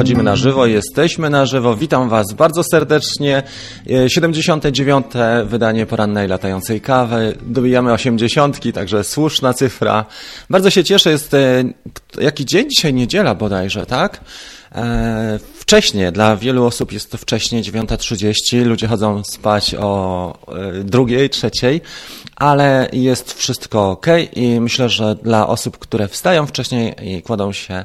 Wchodzimy na żywo, jesteśmy na żywo. Witam Was bardzo serdecznie. 79. E, wydanie porannej latającej kawy. Dobijamy 80, także słuszna cyfra. Bardzo się cieszę, jest e, jaki dzień dzisiaj? Niedziela bodajże, tak? E, wcześnie, dla wielu osób jest to wcześnie, 9.30, ludzie chodzą spać o drugiej, trzeciej, ale jest wszystko ok i myślę, że dla osób, które wstają wcześniej i kładą się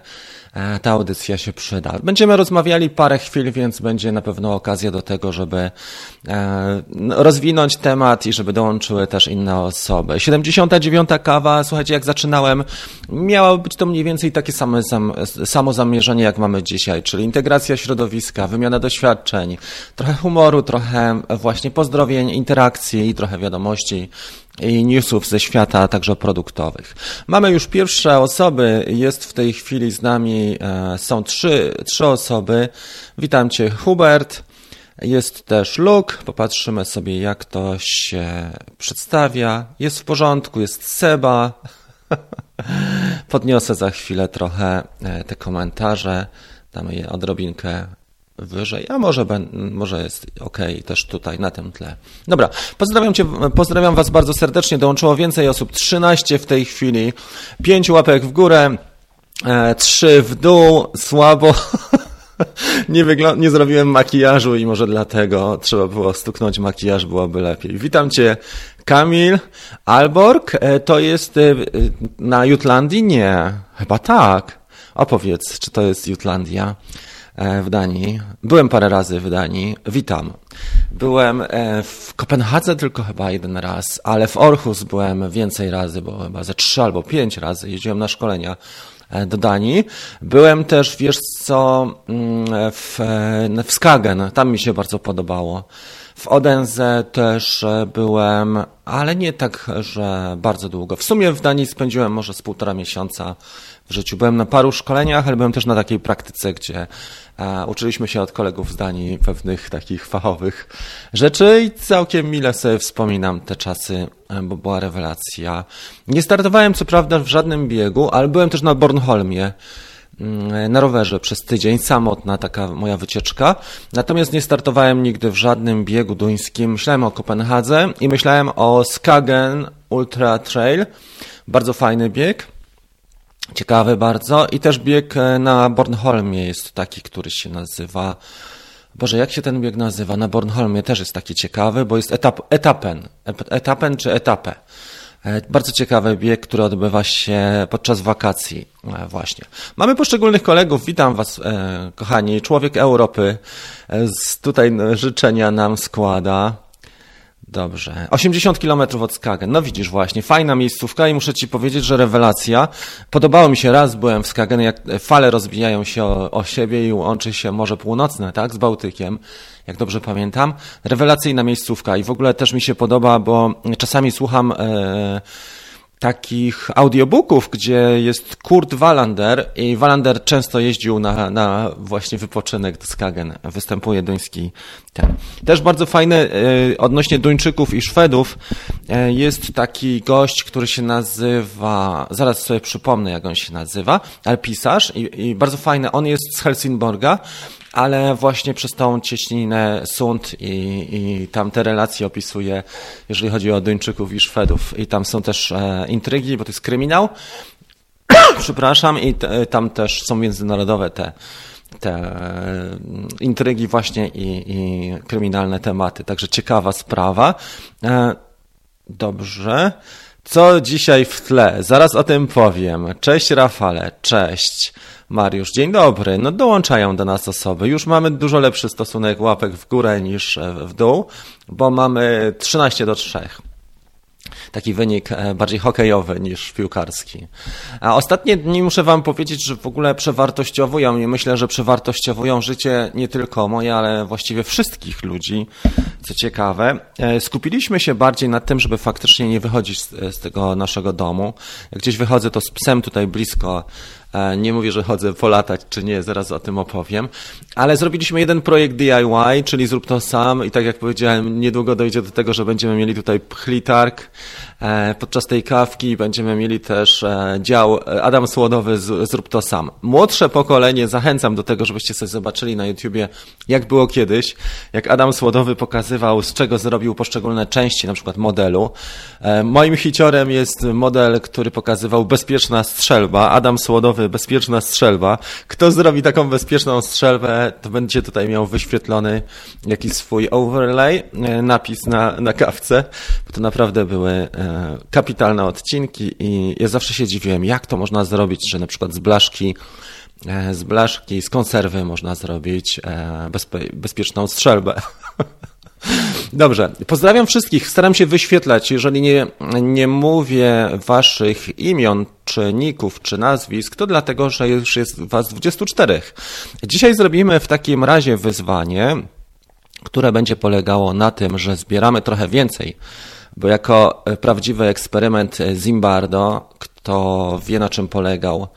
ta audycja się przyda. Będziemy rozmawiali parę chwil, więc będzie na pewno okazja do tego, żeby e, rozwinąć temat i żeby dołączyły też inne osoby. 79. kawa, słuchajcie, jak zaczynałem, miało być to mniej więcej takie same, samo zamierzenie, jak mamy dzisiaj, czyli integracja środowiska, wymiana doświadczeń, trochę humoru, trochę właśnie pozdrowień, interakcji i trochę wiadomości i newsów ze świata, także produktowych. Mamy już pierwsze osoby, jest w tej chwili z nami, e, są trzy, trzy osoby. Witam Cię Hubert, jest też Luke, popatrzymy sobie jak to się przedstawia. Jest w porządku, jest Seba. Podniosę za chwilę trochę e, te komentarze, damy je odrobinkę wyżej, a może, może jest ok też tutaj na tym tle. Dobra, pozdrawiam Cię, pozdrawiam Was bardzo serdecznie, dołączyło więcej osób, 13 w tej chwili, 5 łapek w górę, 3 e, w dół, słabo. Nie, nie zrobiłem makijażu i może dlatego trzeba było stuknąć makijaż, byłoby lepiej. Witam Cię, Kamil Alborg. E, to jest e, na Jutlandii? Nie, chyba tak. Opowiedz, czy to jest Jutlandia? E, w Danii. Byłem parę razy w Danii. Witam. Byłem e, w Kopenhadze tylko chyba jeden raz, ale w Orhus byłem więcej razy, bo chyba ze trzy albo pięć razy jeździłem na szkolenia e, do Danii. Byłem też, wiesz co, mm, w, w Skagen. Tam mi się bardzo podobało. W Odense też byłem, ale nie tak, że bardzo długo. W sumie w Danii spędziłem może z półtora miesiąca w życiu. Byłem na paru szkoleniach, ale byłem też na takiej praktyce, gdzie uczyliśmy się od kolegów z Danii pewnych takich fachowych rzeczy i całkiem mile sobie wspominam te czasy, e, bo była rewelacja. Nie startowałem co prawda w żadnym biegu, ale byłem też na Bornholmie mm, na rowerze przez tydzień, samotna taka moja wycieczka. Natomiast nie startowałem nigdy w żadnym biegu duńskim. Myślałem o Kopenhadze i myślałem o Skagen Ultra Trail. Bardzo fajny bieg. Ciekawy bardzo. I też bieg e, na Bornholmie jest taki, który się nazywa. Boże, jak się ten bieg nazywa? Na Bornholmie też jest taki ciekawy, bo jest etap, etapen. Etapen czy etapę. E, bardzo ciekawy bieg, który odbywa się podczas wakacji e, właśnie. Mamy poszczególnych kolegów, witam Was kochani, człowiek Europy, z tutaj życzenia nam składa. Dobrze. 80 km od Skagen. No widzisz właśnie, fajna miejscówka i muszę ci powiedzieć, że rewelacja. Podobało mi się raz, byłem w Skagen, jak fale rozbijają się o, o siebie i łączy się Morze Północne, tak, z Bałtykiem, jak dobrze pamiętam. Rewelacyjna miejscówka i w ogóle też mi się podoba, bo czasami słucham... E, takich audiobooków, gdzie jest Kurt Wallander i Wallander często jeździł na, na właśnie wypoczynek do Skagen. Występuje duński ten. Też bardzo fajny e, odnośnie Duńczyków i Szwedów e, jest taki gość, który się nazywa, zaraz sobie przypomnę jak on się nazywa, ale pisarz i, i bardzo fajny. On jest z Helsingborga ale właśnie przez tą cieśninę Sund i, i tam te relacje opisuje, jeżeli chodzi o Duńczyków i Szwedów. I tam są też e, intrygi, bo to jest kryminał. Przepraszam, i tam też są międzynarodowe te, te e, intrygi właśnie i, i kryminalne tematy. Także ciekawa sprawa. E, dobrze. Co dzisiaj w tle? Zaraz o tym powiem. Cześć Rafale, cześć. Mariusz, dzień dobry. No dołączają do nas osoby. Już mamy dużo lepszy stosunek łapek w górę niż w dół, bo mamy 13 do 3 taki wynik e, bardziej hokejowy niż piłkarski. A ostatnie dni muszę Wam powiedzieć, że w ogóle przewartościowują i myślę, że przewartościowują życie nie tylko moje, ale właściwie wszystkich ludzi, co ciekawe. E, skupiliśmy się bardziej nad tym, żeby faktycznie nie wychodzić z, z tego naszego domu. Jak gdzieś wychodzę, to z psem tutaj blisko nie mówię, że chodzę polatać czy nie, zaraz o tym opowiem. Ale zrobiliśmy jeden projekt DIY, czyli zrób to sam i tak jak powiedziałem, niedługo dojdzie do tego, że będziemy mieli tutaj pchlitarg E, podczas tej kawki będziemy mieli też e, dział Adam Słodowy Zrób to sam. Młodsze pokolenie zachęcam do tego, żebyście sobie zobaczyli na YouTubie, jak było kiedyś, jak Adam Słodowy pokazywał, z czego zrobił poszczególne części, na przykład modelu. Moim hiciorem jest model, który pokazywał bezpieczna strzelba. Adam Słodowy, bezpieczna strzelba. Kto zrobi taką bezpieczną strzelbę, to będzie tutaj miał wyświetlony jakiś swój overlay, e, napis na, na kawce, bo to naprawdę były e, kapitalne odcinki i ja zawsze się dziwiłem, jak to można zrobić, że na przykład z blaszki z blaszki, z konserwy można zrobić bezpie bezpieczną strzelbę. Dobrze, pozdrawiam wszystkich. Staram się wyświetlać. Jeżeli nie, nie mówię waszych imion, czy ników, czy nazwisk, to dlatego, że już jest was 24. Dzisiaj zrobimy w takim razie wyzwanie, które będzie polegało na tym, że zbieramy trochę więcej, bo jako prawdziwy eksperyment Zimbardo, kto wie na czym polegał,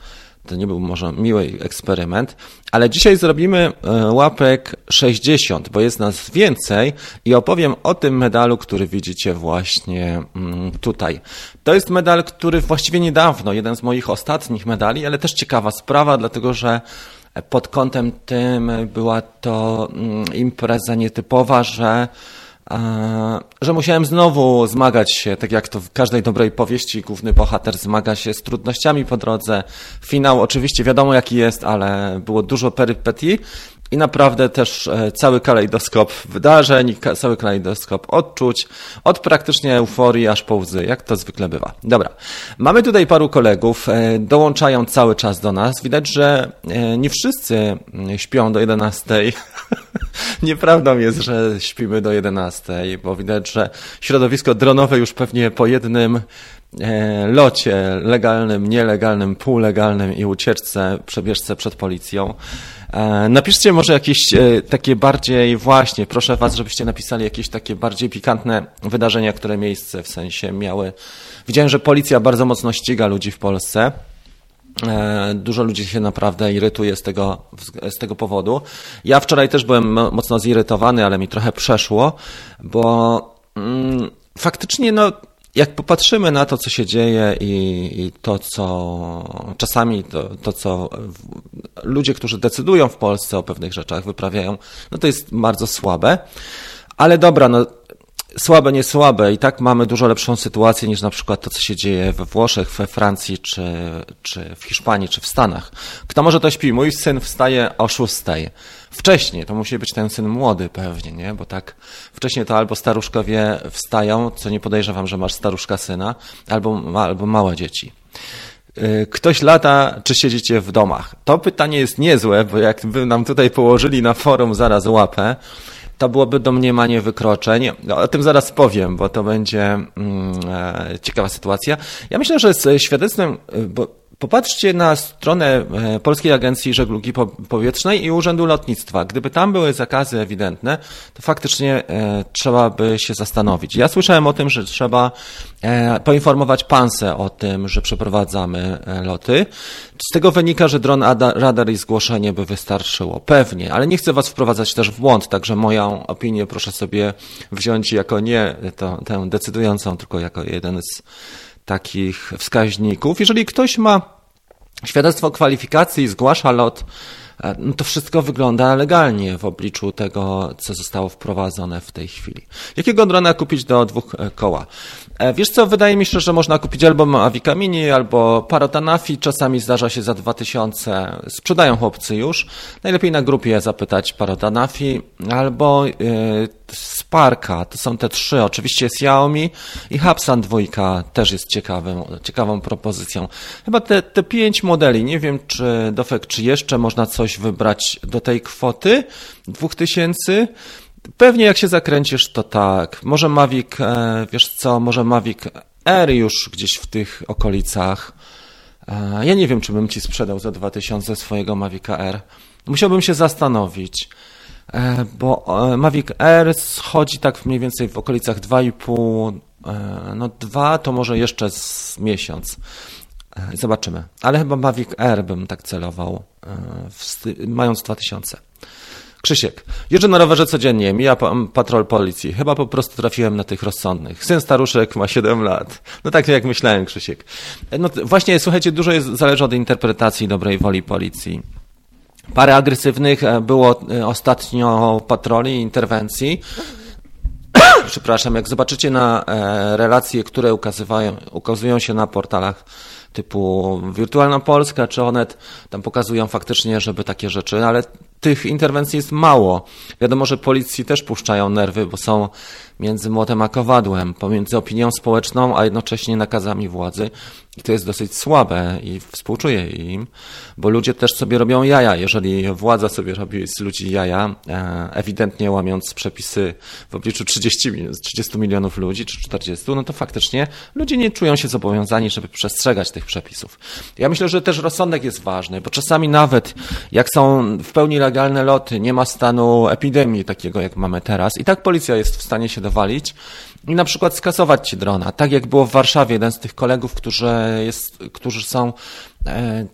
to nie był może miły eksperyment, ale dzisiaj zrobimy e, łapek 60, bo jest nas więcej i opowiem o tym medalu, który widzicie właśnie mm, tutaj. To jest medal, który właściwie niedawno, jeden z moich ostatnich medali, ale też ciekawa sprawa, dlatego że pod kątem tym była to mm, impreza nietypowa, że że musiałem znowu zmagać się, tak jak to w każdej dobrej powieści, główny bohater zmaga się z trudnościami po drodze. Finał oczywiście wiadomo jaki jest, ale było dużo perypetii i naprawdę też e, cały kalejdoskop wydarzeń, cały kalejdoskop odczuć, od praktycznie euforii aż po łzy, jak to zwykle bywa. Dobra, mamy tutaj paru kolegów, e, dołączają cały czas do nas. Widać, że e, nie wszyscy śpią do 11. Nieprawdą jest, że śpimy do 11, bo widać, że środowisko dronowe już pewnie po jednym locie legalnym, nielegalnym, półlegalnym i ucieczce, przebieżce przed policją E, napiszcie może jakieś e, takie bardziej, właśnie, proszę Was, żebyście napisali jakieś takie bardziej pikantne wydarzenia, które miejsce w sensie miały. Widziałem, że policja bardzo mocno ściga ludzi w Polsce. E, dużo ludzi się naprawdę irytuje z tego, z tego powodu. Ja wczoraj też byłem mocno zirytowany, ale mi trochę przeszło, bo mm, faktycznie no, jak popatrzymy na to, co się dzieje i, i to, co czasami to, to, co ludzie, którzy decydują w Polsce o pewnych rzeczach, wyprawiają, no to jest bardzo słabe. Ale dobra, no słabe, nie słabe. I tak mamy dużo lepszą sytuację niż na przykład to, co się dzieje we Włoszech, we Francji, czy, czy w Hiszpanii, czy w Stanach. Kto może to śpi? Mój syn wstaje o szóstej. Wcześniej, to musi być ten syn młody pewnie, nie? Bo tak wcześniej to albo staruszkowie wstają, co nie podejrzewam, że masz staruszka syna, albo, albo małe dzieci. Y, ktoś lata, czy siedzicie w domach? To pytanie jest niezłe, bo jakby nam tutaj położyli na forum zaraz łapę, to byłoby domniemanie wykroczeń. O tym zaraz powiem, bo to będzie mm, e, ciekawa sytuacja. Ja myślę, że z świadectwem, y, bo Popatrzcie na stronę e, Polskiej Agencji Żeglugi Powietrznej i Urzędu Lotnictwa. Gdyby tam były zakazy ewidentne, to faktycznie e, trzeba by się zastanowić. Ja słyszałem o tym, że trzeba e, poinformować PANSE o tym, że przeprowadzamy loty. Z tego wynika, że dron radar i zgłoszenie by wystarczyło. Pewnie, ale nie chcę Was wprowadzać też w błąd, także moją opinię proszę sobie wziąć jako nie to, tę decydującą, tylko jako jeden z takich wskaźników. Jeżeli ktoś ma świadectwo kwalifikacji, zgłasza lot, e, no to wszystko wygląda legalnie w obliczu tego, co zostało wprowadzone w tej chwili. Jakiego drona kupić do dwóch e, koła? E, wiesz co, wydaje mi się, że można kupić albo Mavica Mini, albo Parotanafi, czasami zdarza się za 2000, sprzedają chłopcy już. Najlepiej na grupie zapytać Parotanafi, albo Sparka, to są te trzy, oczywiście Xiaomi i Hapsan 2 też jest ciekawym, ciekawą propozycją. Chyba te, te pięć modeli, nie wiem czy Dofek, czy jeszcze można coś wybrać do tej kwoty 2000. Pewnie jak się zakręcisz, to tak. Może Mavic, e, wiesz co, może Mavic Air już gdzieś w tych okolicach. E, ja nie wiem, czy bym ci sprzedał za 2000 swojego Mavic Air. Musiałbym się zastanowić. E, bo Mavic Air schodzi tak mniej więcej w okolicach 2,5, e, no 2 to może jeszcze z miesiąc. Zobaczymy. Ale chyba Mavic Air bym tak celował, mając 2000. Krzysiek, jeżdżę na rowerze codziennie, mija patrol policji. Chyba po prostu trafiłem na tych rozsądnych. Syn staruszek ma 7 lat. No tak jak myślałem, Krzysiek. No właśnie, słuchajcie, dużo jest, zależy od interpretacji dobrej woli policji. Parę agresywnych e, było e, ostatnio patroli, interwencji. Przepraszam, jak zobaczycie na e, relacje, które ukazywają, ukazują się na portalach typu Wirtualna Polska czy Onet, tam pokazują faktycznie, żeby takie rzeczy, ale tych interwencji jest mało. Wiadomo, że policji też puszczają nerwy, bo są między młotem a kowadłem, pomiędzy opinią społeczną, a jednocześnie nakazami władzy. I to jest dosyć słabe i współczuję im, bo ludzie też sobie robią jaja. Jeżeli władza sobie robi z ludzi jaja, e, ewidentnie łamiąc przepisy w obliczu 30, 30 milionów ludzi czy 40, no to faktycznie ludzie nie czują się zobowiązani, żeby przestrzegać tych przepisów. Ja myślę, że też rozsądek jest ważny, bo czasami nawet jak są w pełni legalne loty, nie ma stanu epidemii takiego, jak mamy teraz, i tak policja jest w stanie się dowalić i na przykład skasować ci drona. Tak jak było w Warszawie, jeden z tych kolegów, którzy, jest, którzy są e,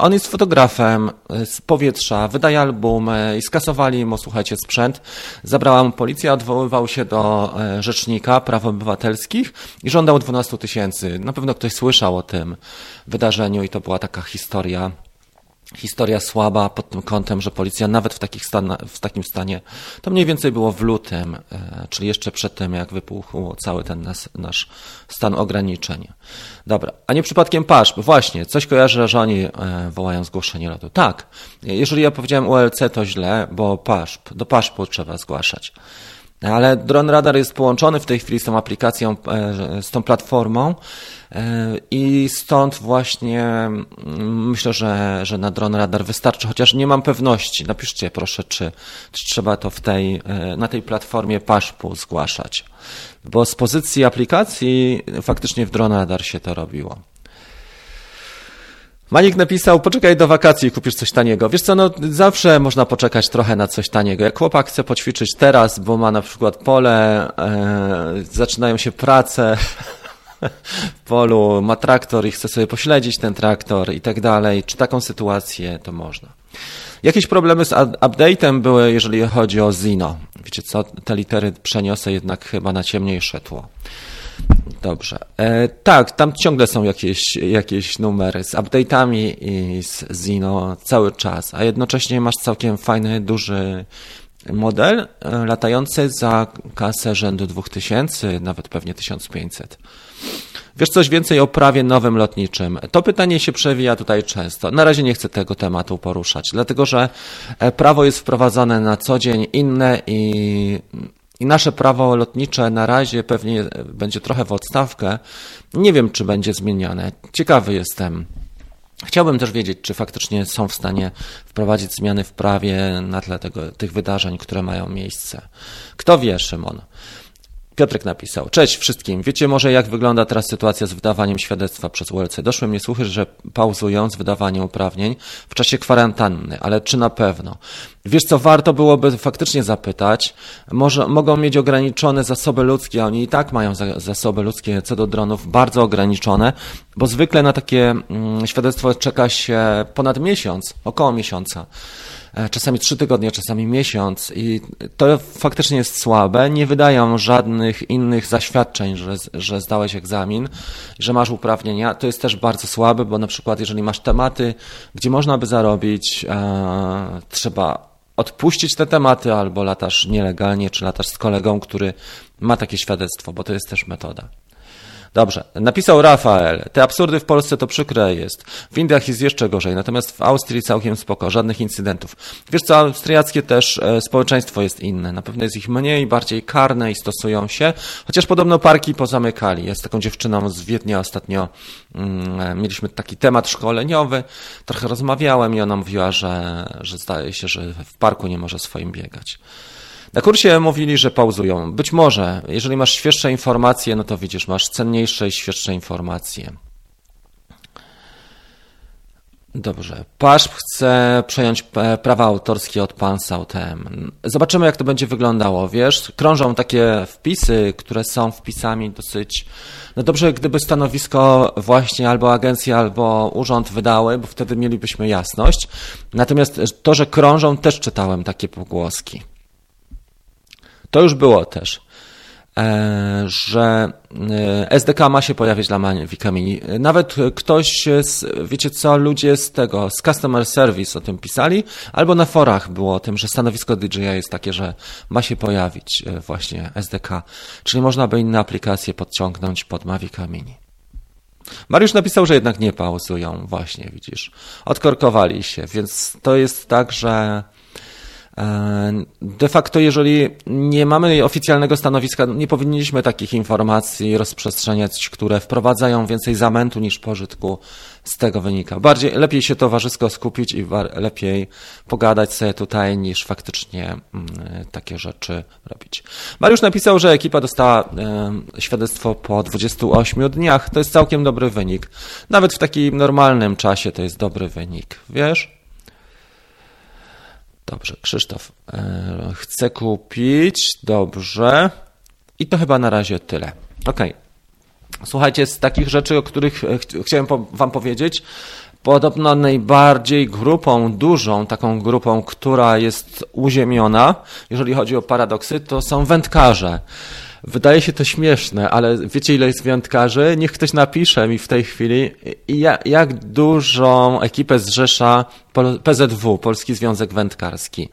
on jest fotografem e, z powietrza, wydaje album i skasowali mu, słuchajcie, sprzęt. Zabrała mu policja, odwoływał się do e, rzecznika praw obywatelskich i żądał 12 tysięcy. Na pewno ktoś słyszał o tym wydarzeniu i to była taka historia historia słaba pod tym kątem, że policja nawet w, takich w takim stanie, to mniej więcej było w lutym, e, czyli jeszcze przed tym, jak wypuchł cały ten nas, nasz stan ograniczeń. Dobra, a nie przypadkiem PASZP. Właśnie, coś kojarzę, że oni e, wołają zgłoszenie lotu. Tak, jeżeli ja powiedziałem ULC, to źle, bo PASZP, do PASZP trzeba zgłaszać. Ale Drone Radar jest połączony w tej chwili z tą aplikacją, e, z tą platformą e, i stąd właśnie mm, myślę, że, że na Drone Radar wystarczy, chociaż nie mam pewności. Napiszcie proszę, czy, czy trzeba to w tej, e, na tej platformie Paszpu zgłaszać. Bo z pozycji aplikacji faktycznie w Drone Radar się to robiło. Manik napisał, poczekaj do wakacji, kupisz coś taniego. Wiesz co, no zawsze można poczekać trochę na coś taniego. Jak chłopak chce poćwiczyć teraz, bo ma na przykład pole, e, zaczynają się prace w polu, ma traktor i chce sobie pośledzić ten traktor i tak dalej, czy taką sytuację, to można. Jakieś problemy z update'em były, jeżeli chodzi o Zino. Wiecie co, te litery przeniosę jednak chyba na ciemniejsze tło. Dobrze. E, tak, tam ciągle są jakieś, jakieś numery z update'ami i z Zino cały czas, a jednocześnie masz całkiem fajny, duży model e, latający za kasę rzędu 2000, nawet pewnie 1500. Wiesz coś więcej o prawie nowym lotniczym? To pytanie się przewija tutaj często. Na razie nie chcę tego tematu poruszać, dlatego że e, prawo jest wprowadzane na co dzień inne i i nasze prawo lotnicze na razie pewnie będzie trochę w odstawkę. Nie wiem, czy będzie zmieniane. Ciekawy jestem. Chciałbym też wiedzieć, czy faktycznie są w stanie wprowadzić zmiany w prawie na tle tego, tych wydarzeń, które mają miejsce. Kto wie, Szymon? Piotrek napisał. Cześć wszystkim. Wiecie może jak wygląda teraz sytuacja z wydawaniem świadectwa przez ULC? Doszły mnie słuchy, że pauzują z wydawaniem uprawnień w czasie kwarantanny, ale czy na pewno? Wiesz co, warto byłoby faktycznie zapytać. Może mogą mieć ograniczone zasoby ludzkie, oni i tak mają zasoby ludzkie co do dronów bardzo ograniczone, bo zwykle na takie mm, świadectwo czeka się ponad miesiąc, około miesiąca. E, czasami trzy tygodnie, czasami miesiąc i to faktycznie jest słabe. Nie wydają żadnych innych zaświadczeń, że, że zdałeś egzamin, że masz uprawnienia. To jest też bardzo słabe, bo na przykład jeżeli masz tematy, gdzie można by zarobić, e, trzeba odpuścić te tematy albo latasz nielegalnie, czy latasz z kolegą, który ma takie świadectwo, bo to jest też metoda. Dobrze, napisał Rafael. Te absurdy w Polsce to przykre jest. W Indiach jest jeszcze gorzej, natomiast w Austrii całkiem spoko, żadnych incydentów. Wiesz co, austriackie też e, społeczeństwo jest inne. Na pewno jest ich mniej, bardziej karne i stosują się, chociaż podobno parki pozamykali. Jest taką dziewczyną z Wiednia ostatnio, mm, e, mieliśmy taki temat szkoleniowy, trochę rozmawiałem i ona mówiła, że, że zdaje się, że w parku nie może swoim biegać. Na kursie mówili, że pauzują. Być może, jeżeli masz świeższe informacje, no to widzisz, masz cenniejsze i świeższe informacje. Dobrze. PASZP chce przejąć prawa autorskie od Pansautem. Zobaczymy, jak to będzie wyglądało. Wiesz, krążą takie wpisy, które są wpisami dosyć. No dobrze, gdyby stanowisko właśnie albo agencja, albo urząd wydały, bo wtedy mielibyśmy jasność. Natomiast to, że krążą, też czytałem takie pogłoski. To już było też. E, że e, SDK ma się pojawić dla Wikimini. Nawet ktoś, z, wiecie co, ludzie z tego, z Customer Service o tym pisali, albo na forach było o tym, że stanowisko DJI jest takie, że ma się pojawić e, właśnie SDK, czyli można by inne aplikacje podciągnąć pod Mavica Mini. Mariusz napisał, że jednak nie pauzują, właśnie widzisz. Odkorkowali się, więc to jest tak, że de facto, jeżeli nie mamy oficjalnego stanowiska, nie powinniśmy takich informacji rozprzestrzeniać, które wprowadzają więcej zamętu niż pożytku. Z tego wynika. Bardziej, lepiej się towarzysko skupić i lepiej pogadać sobie tutaj, niż faktycznie mm, takie rzeczy robić. Mariusz napisał, że ekipa dostała e, świadectwo po 28 dniach. To jest całkiem dobry wynik. Nawet w takim normalnym czasie to jest dobry wynik. Wiesz? Dobrze, Krzysztof e, chce kupić, dobrze. I to chyba na razie tyle. Ok. Słuchajcie, z takich rzeczy, o których e, ch chciałem po Wam powiedzieć, podobno najbardziej grupą, dużą taką grupą, która jest uziemiona, jeżeli chodzi o paradoksy, to są wędkarze. Wydaje się to śmieszne, ale wiecie ile jest wędkarzy? Niech ktoś napisze mi w tej chwili, jak dużą ekipę zrzesza PZW, Polski Związek Wędkarski.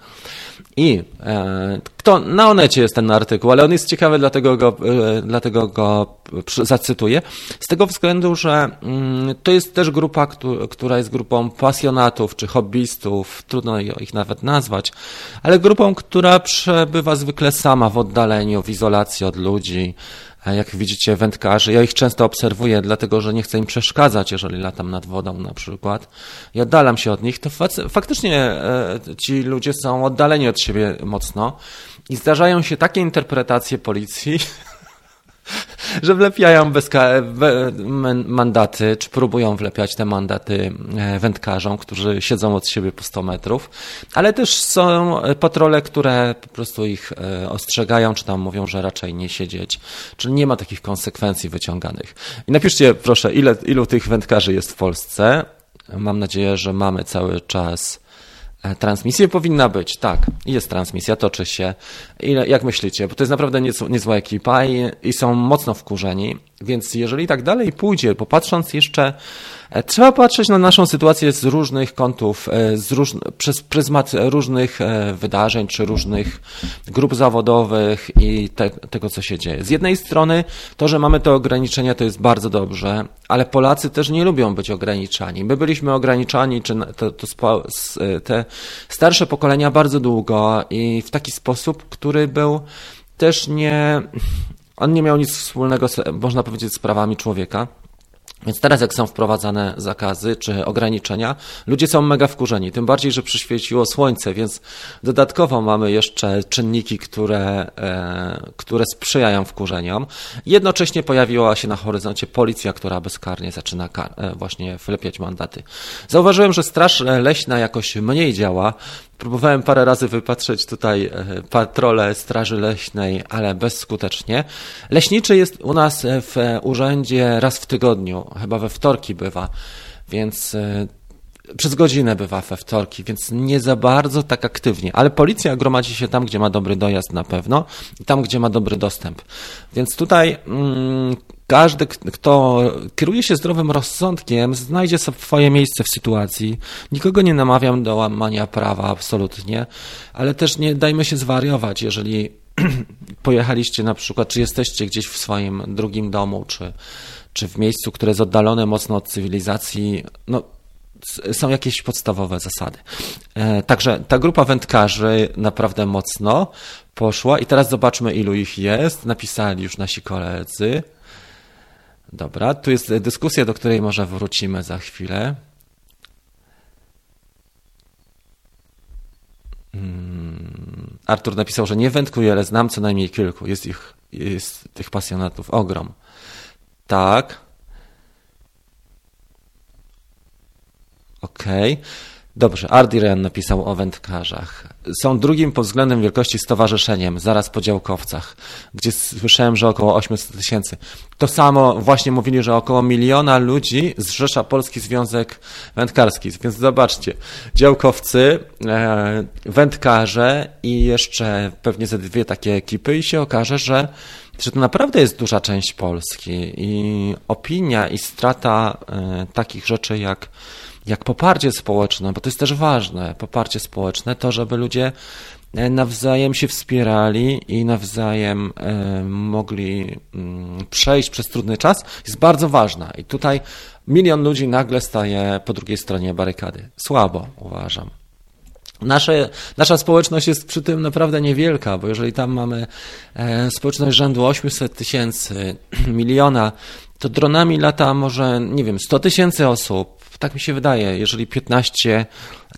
I e, kto, na Onecie jest ten artykuł, ale on jest ciekawy, dlatego go, e, dlatego go zacytuję. Z tego względu, że mm, to jest też grupa, która jest grupą pasjonatów czy hobbystów, trudno ich nawet nazwać, ale grupą, która przebywa zwykle sama w oddaleniu, w izolacji od ludzi, jak widzicie, wędkarzy, ja ich często obserwuję, dlatego że nie chcę im przeszkadzać, jeżeli latam nad wodą na przykład. Ja oddalam się od nich, to faktycznie e, ci ludzie są oddaleni od siebie mocno i zdarzają się takie interpretacje policji, że wlepiają bezka- mandaty, czy próbują wlepiać te mandaty e, wędkarzom, którzy siedzą od siebie po 100 metrów, ale też są patrole, które po prostu ich e, ostrzegają, czy tam mówią, że raczej nie siedzieć, czyli nie ma takich konsekwencji wyciąganych. I napiszcie proszę, ile, ilu tych wędkarzy jest w Polsce. Mam nadzieję, że mamy cały czas transmisja powinna być, tak. Jest transmisja, toczy się. I jak myślicie? Bo to jest naprawdę niezła ekipa i, i są mocno wkurzeni. Więc jeżeli tak dalej pójdzie, popatrząc jeszcze, e, trzeba patrzeć na naszą sytuację z różnych kątów, e, z róż, przez pryzmat różnych e, wydarzeń czy różnych grup zawodowych i te, tego, co się dzieje. Z jednej strony to, że mamy te ograniczenia, to jest bardzo dobrze, ale Polacy też nie lubią być ograniczani. My byliśmy ograniczani, czy to, to te starsze pokolenia bardzo długo i w taki sposób, który był też nie, on nie miał nic wspólnego, można powiedzieć, z prawami człowieka. Więc teraz, jak są wprowadzane zakazy czy ograniczenia, ludzie są mega wkurzeni. Tym bardziej, że przyświeciło słońce, więc dodatkowo mamy jeszcze czynniki, które, e, które sprzyjają wkurzeniom. Jednocześnie pojawiła się na horyzoncie policja, która bezkarnie zaczyna e, właśnie wlepiać mandaty. Zauważyłem, że Straż Leśna jakoś mniej działa. Próbowałem parę razy wypatrzeć tutaj e, patrole Straży Leśnej, ale bezskutecznie. Leśniczy jest u nas w urzędzie raz w tygodniu, chyba we wtorki bywa, więc e, przez godzinę bywa we wtorki, więc nie za bardzo tak aktywnie, ale policja gromadzi się tam, gdzie ma dobry dojazd na pewno i tam, gdzie ma dobry dostęp. Więc tutaj mm, każdy, kto kieruje się zdrowym rozsądkiem, znajdzie swoje miejsce w sytuacji. Nikogo nie namawiam do łamania prawa, absolutnie, ale też nie dajmy się zwariować, jeżeli pojechaliście na przykład, czy jesteście gdzieś w swoim drugim domu, czy, czy w miejscu, które jest oddalone mocno od cywilizacji, no są jakieś podstawowe zasady. E, także ta grupa wędkarzy naprawdę mocno poszła i teraz zobaczmy, ilu ich jest. Napisali już nasi koledzy. Dobra, tu jest dyskusja, do której może wrócimy za chwilę. Hmm. Artur napisał, że nie wędkuję, ale znam co najmniej kilku. Jest ich, jest tych pasjonatów ogrom. Tak. Okej. Okay. Dobrze, Ardiren napisał o wędkarzach. Są drugim pod względem wielkości stowarzyszeniem, zaraz po działkowcach, gdzie słyszałem, że około 800 tysięcy. To samo właśnie mówili, że około miliona ludzi zrzesza Polski Związek Wędkarski. Więc zobaczcie, działkowcy, e, wędkarze i jeszcze pewnie ze dwie takie ekipy i się okaże, że że to naprawdę jest duża część Polski i opinia i strata e, takich rzeczy jak jak poparcie społeczne, bo to jest też ważne, poparcie społeczne, to żeby ludzie e, nawzajem się wspierali i nawzajem e, mogli mm, przejść przez trudny czas, jest bardzo ważna. I tutaj milion ludzi nagle staje po drugiej stronie barykady. Słabo, uważam. Nasze, nasza społeczność jest przy tym naprawdę niewielka, bo jeżeli tam mamy e, społeczność rzędu 800 tysięcy, miliona, to dronami lata może, nie wiem, 100 tysięcy osób, tak mi się wydaje, jeżeli 15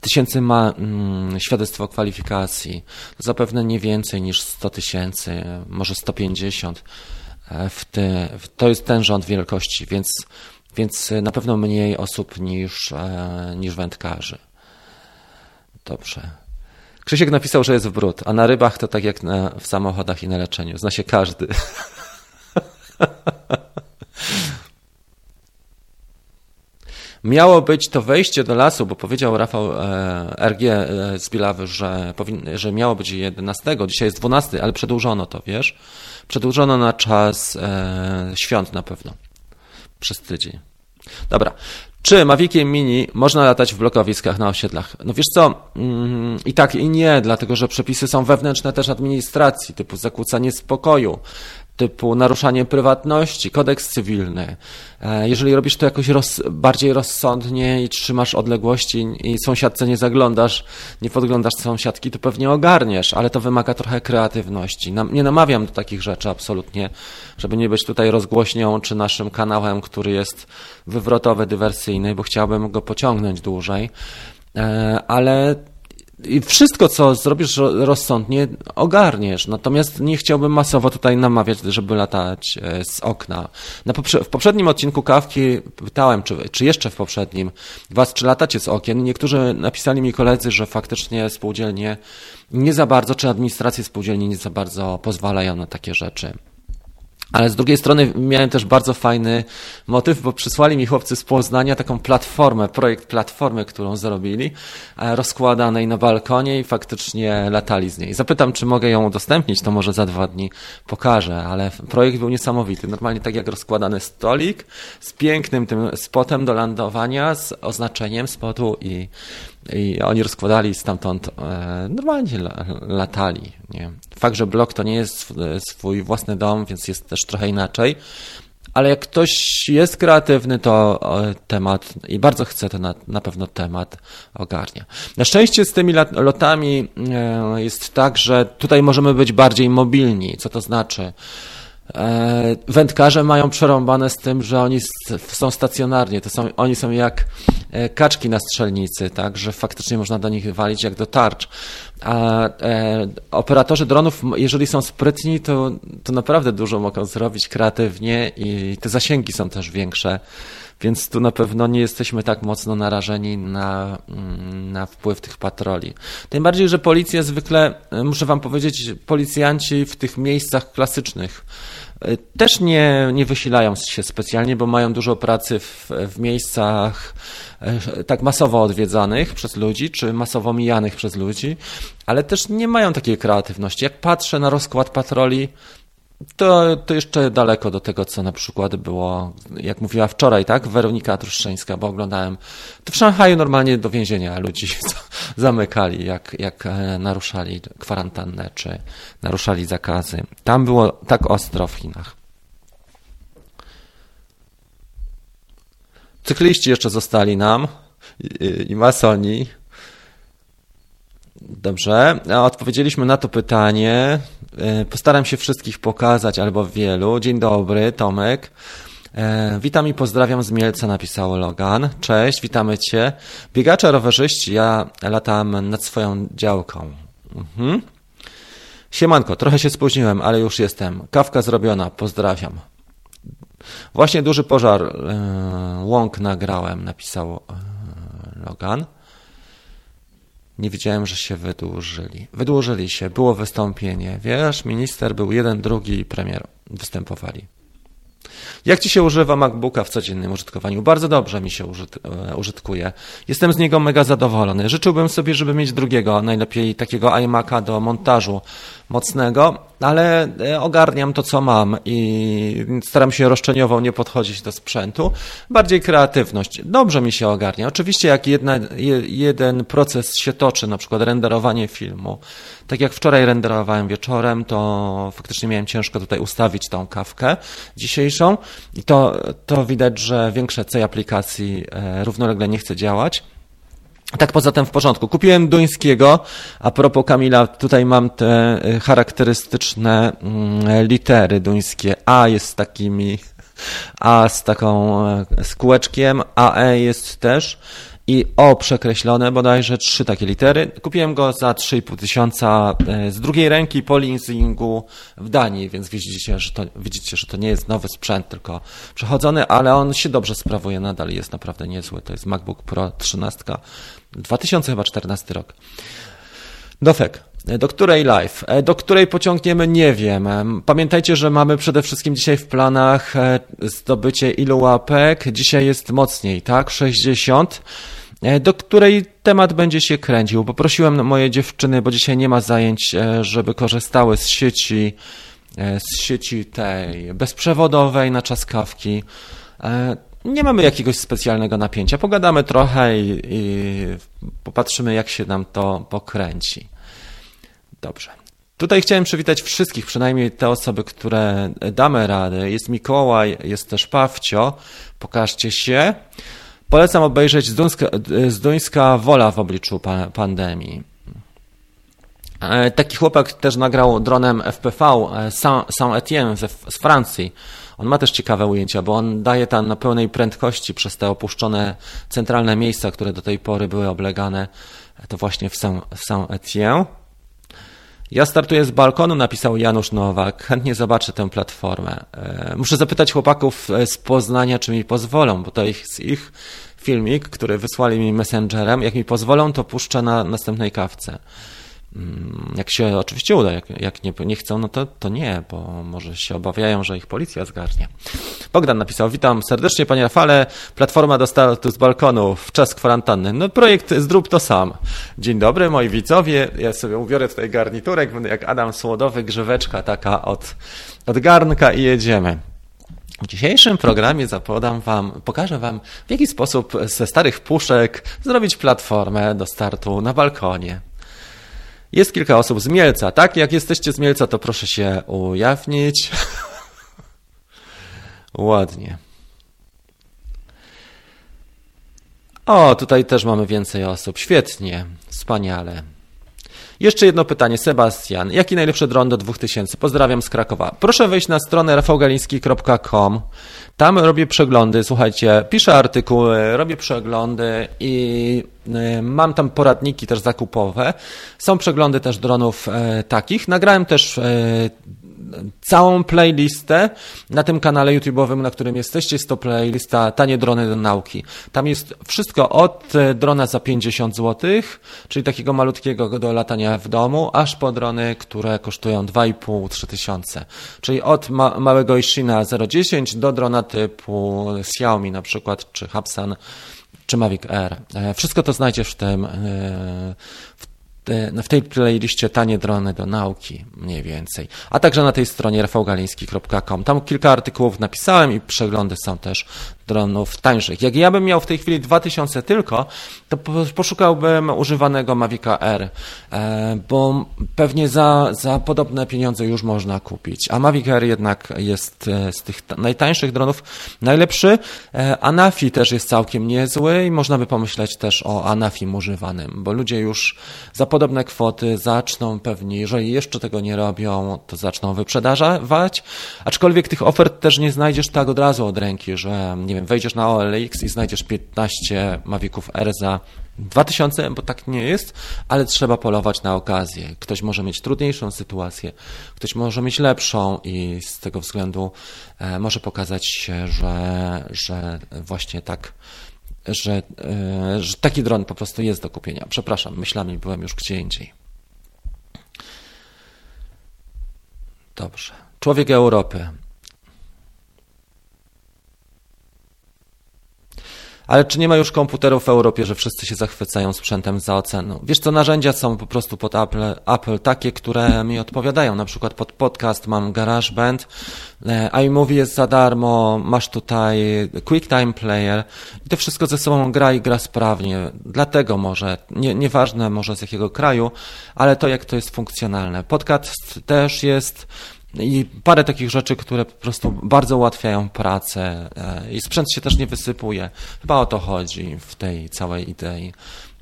tysięcy ma mm, świadectwo kwalifikacji, to zapewne nie więcej niż 100 tysięcy, może 150. E, w te, to jest ten rząd wielkości, więc, więc na pewno mniej osób niż, e, niż wędkarzy. Dobrze. Krzysiek napisał, że jest w brud, a na rybach to tak jak na, w samochodach i na leczeniu. Zna się każdy. Miało być to wejście do lasu, bo powiedział Rafał e, RG e, z Bilawy, że, powin, że miało być 11, dzisiaj jest 12, ale przedłużono to, wiesz? Przedłużono na czas e, świąt na pewno. Przez tydzień. Dobra. Czy Maviciem Mini można latać w blokowiskach na osiedlach? No wiesz co, mm, i tak i nie, dlatego że przepisy są wewnętrzne też administracji, typu zakłócanie spokoju, typu naruszanie prywatności, kodeks cywilny. E, jeżeli robisz to jakoś roz, bardziej rozsądnie i trzymasz odległości i sąsiadce nie zaglądasz, nie podglądasz sąsiadki, to pewnie ogarniesz, ale to wymaga trochę kreatywności. Nie namawiam do takich rzeczy absolutnie, żeby nie być tutaj rozgłośnią czy naszym kanałem, który jest wywrotowy, dywersyjny, bo chciałbym go pociągnąć dłużej. E, ale i wszystko, co zrobisz rozsądnie, ogarniesz. Natomiast nie chciałbym masowo tutaj namawiać, żeby latać e, z okna. Na poprze w poprzednim odcinku kawki pytałem, czy, czy jeszcze w poprzednim, was, czy latacie z okien. Niektórzy napisali mi koledzy, że faktycznie spółdzielnie nie za bardzo, czy administracje spółdzielni nie za bardzo pozwalają na takie rzeczy. Ale z drugiej strony miałem też bardzo fajny motyw, bo przysłali mi chłopcy z Poznania taką platformę, projekt platformy, którą zrobili, e, rozkładanej na balkonie i faktycznie latali z niej. Zapytam, czy mogę ją udostępnić, to może za dwa dni pokażę, ale projekt był niesamowity. Normalnie tak jak rozkładany stolik z pięknym tym spotem do lądowania, z oznaczeniem spotu i i oni rozkładali stamtąd, e, normalnie latali. Nie? Fakt, że blok to nie jest swój własny dom, więc jest też trochę inaczej. Ale jak ktoś jest kreatywny, to temat i bardzo chce, to na, na pewno temat ogarnia. Na szczęście z tymi lotami e, jest tak, że tutaj możemy być bardziej mobilni. Co to znaczy? E, wędkarze mają przerąbane z tym, że oni są stacjonarnie, to są, oni są jak e, kaczki na strzelnicy, tak, że faktycznie można do nich walić jak do tarcz. A e, operatorzy dronów, jeżeli są sprytni, to, to naprawdę dużo mogą zrobić kreatywnie i te zasięgi są też większe. Więc tu na pewno nie jesteśmy tak mocno narażeni na, mm, na wpływ tych patroli. Tym bardziej, że policja zwykle, muszę Wam powiedzieć, policjanci w tych miejscach klasycznych, E, też nie, nie wysilają się specjalnie, bo mają dużo pracy w, w miejscach e, tak masowo odwiedzanych przez ludzi, czy masowo mijanych przez ludzi, ale też nie mają takiej kreatywności. Jak patrzę na rozkład patroli, to, to jeszcze daleko do tego, co na przykład było, jak mówiła wczoraj, tak? Weronika Truszczyńska, bo oglądałem. To w Szanghaju normalnie do więzienia ludzi zamykali, jak, jak e, naruszali kwarantannę, czy naruszali zakazy. Tam było tak ostro w Chinach. Cykliści jeszcze zostali nam i, i masoni. Dobrze, odpowiedzieliśmy na to pytanie. E, postaram się wszystkich pokazać albo wielu. Dzień dobry, Tomek. E, witam i pozdrawiam z Mielca, napisał Logan. Cześć, witamy Cię. Biegacze, rowerzyści, ja latam nad swoją działką. Mhm. Siemanko, trochę się spóźniłem, ale już jestem. Kawka zrobiona, pozdrawiam. Właśnie duży pożar e, łąk nagrałem, napisał Logan. Nie wiedziałem, że się wydłużyli. Wydłużyli się, było wystąpienie. Wiesz, minister był jeden, drugi premier występowali. Jak ci się używa MacBooka w codziennym użytkowaniu? Bardzo dobrze mi się e, użytkuje. Jestem z niego mega zadowolony. Życzyłbym sobie, żeby mieć drugiego, najlepiej takiego iMac'a do montażu mocnego, ale e, ogarniam to, co mam i staram się roszczeniowo nie podchodzić do sprzętu. Bardziej kreatywność. Dobrze mi się ogarnia. Oczywiście jak jedna, jeden proces się toczy, na przykład renderowanie filmu, tak jak wczoraj renderowałem wieczorem, to faktycznie miałem ciężko tutaj ustawić tą kawkę dzisiejszą i to, to widać, że większe C aplikacji e, równolegle nie chce działać. Tak poza tym w porządku. Kupiłem duńskiego. A propos Kamila, tutaj mam te y, charakterystyczne mm, litery duńskie. A jest z takimi, A z taką z e, kółeczkiem, AE jest też i O przekreślone, bodajże trzy takie litery. Kupiłem go za 3,5 tysiąca e, z drugiej ręki po leasingu w Danii, więc widzicie że, to, widzicie, że to nie jest nowy sprzęt, tylko przechodzony, ale on się dobrze sprawuje nadal jest naprawdę niezły. To jest MacBook Pro 13, 2014 rok. Dofek. Do której live? E, do której pociągniemy? Nie wiem. Pamiętajcie, że mamy przede wszystkim dzisiaj w planach e, zdobycie ilu łapek. Dzisiaj jest mocniej, tak? 60. E, do której temat będzie się kręcił. Poprosiłem moje dziewczyny, bo dzisiaj nie ma zajęć, żeby korzystały z sieci, z sieci tej bezprzewodowej na czaskawki. Nie mamy jakiegoś specjalnego napięcia. Pogadamy trochę i, i popatrzymy, jak się nam to pokręci. Dobrze. Tutaj chciałem przywitać wszystkich, przynajmniej te osoby, które damy radę. Jest Mikołaj, jest też Pawcio. Pokażcie się. Polecam obejrzeć Zduńska, Zduńska Wola w obliczu pandemii. E, taki chłopak też nagrał dronem FPV e, Saint-Étienne z Francji. On ma też ciekawe ujęcia, bo on daje tam na pełnej prędkości przez te opuszczone centralne miejsca, które do tej pory były oblegane. To właśnie w Saint-Étienne. Ja startuję z balkonu, napisał Janusz Nowak. Chętnie zobaczę tę platformę. E, muszę zapytać chłopaków e, z Poznania, czy mi pozwolą, bo to jest ich filmik, który wysłali mi messengerem. Jak mi pozwolą, to puszczę na następnej kawce. Mm, jak się oczywiście uda, jak, jak nie, nie chcą, no to, to nie, bo może się obawiają, że ich policja zgarnie. Bogdan napisał, witam serdecznie panie Rafale, platforma dostała tu z balkonu w czas kwarantanny. No projekt Zrób to sam. Dzień dobry moi widzowie, ja sobie ubiorę tutaj garniturek, będę jak Adam Słodowy, grzyweczka taka od, od garnka i jedziemy. W dzisiejszym programie zapodam wam, pokażę wam, w jaki sposób ze starych puszek zrobić platformę do startu na balkonie. Jest kilka osób z Mielca, tak? Jak jesteście z Mielca, to proszę się ujawnić. Ładnie. O, tutaj też mamy więcej osób. Świetnie, wspaniale. Jeszcze jedno pytanie. Sebastian, jaki najlepszy dron do 2000? Pozdrawiam z Krakowa. Proszę wejść na stronę rafałgaliński.com. Tam robię przeglądy, słuchajcie, piszę artykuły, robię przeglądy i y, mam tam poradniki też zakupowe. Są przeglądy też dronów e, takich. Nagrałem też e, całą playlistę na tym kanale YouTube'owym, na którym jesteście. Jest to playlista Tanie drony do nauki. Tam jest wszystko od e, drona za 50 zł, czyli takiego malutkiego do latania w domu, aż po drony, które kosztują 2,5-3 tysiące. Czyli od ma małego Ishina 010 do drona typu Xiaomi na przykład, czy Hapsan, czy Mavic Air. E, wszystko to znajdziesz w tym, e, w w tej playliście tanie drony do nauki, mniej więcej. A także na tej stronie rafałgaliński.com. Tam kilka artykułów napisałem i przeglądy są też dronów tańszych. Jak ja bym miał w tej chwili 2000 tylko, to poszukałbym używanego Mavica R, e, bo pewnie za, za podobne pieniądze już można kupić. A Mavic R jednak jest e, z tych najtańszych dronów najlepszy. E, Anafi też jest całkiem niezły i można by pomyśleć też o Anafim używanym, bo ludzie już za podobne kwoty zaczną pewnie, jeżeli jeszcze tego nie robią, to zaczną wyprzedażać, aczkolwiek tych ofert też nie znajdziesz tak od razu od ręki, że nie wiem, wejdziesz na OLX i znajdziesz 15 Maviców R za 2000, bo tak nie jest, ale trzeba polować na okazję. Ktoś może mieć trudniejszą sytuację, ktoś może mieć lepszą i z tego względu e, może pokazać się, że, że właśnie tak że, że taki dron po prostu jest do kupienia. Przepraszam, myślami byłem już gdzie indziej. Dobrze. Człowiek Europy. Ale czy nie ma już komputerów w Europie, że wszyscy się zachwycają sprzętem za oceną? Wiesz co, narzędzia są po prostu pod Apple, Apple takie, które mi odpowiadają. Na przykład pod podcast mam GarageBand, e, iMovie jest za darmo, masz tutaj QuickTime Player i to wszystko ze sobą gra i gra sprawnie. Dlatego może, nie, nieważne może z jakiego kraju, ale to jak to jest funkcjonalne. Podcast też jest i parę takich rzeczy, które po prostu bardzo ułatwiają pracę e, i sprzęt się też nie wysypuje. Chyba o to chodzi w tej całej idei.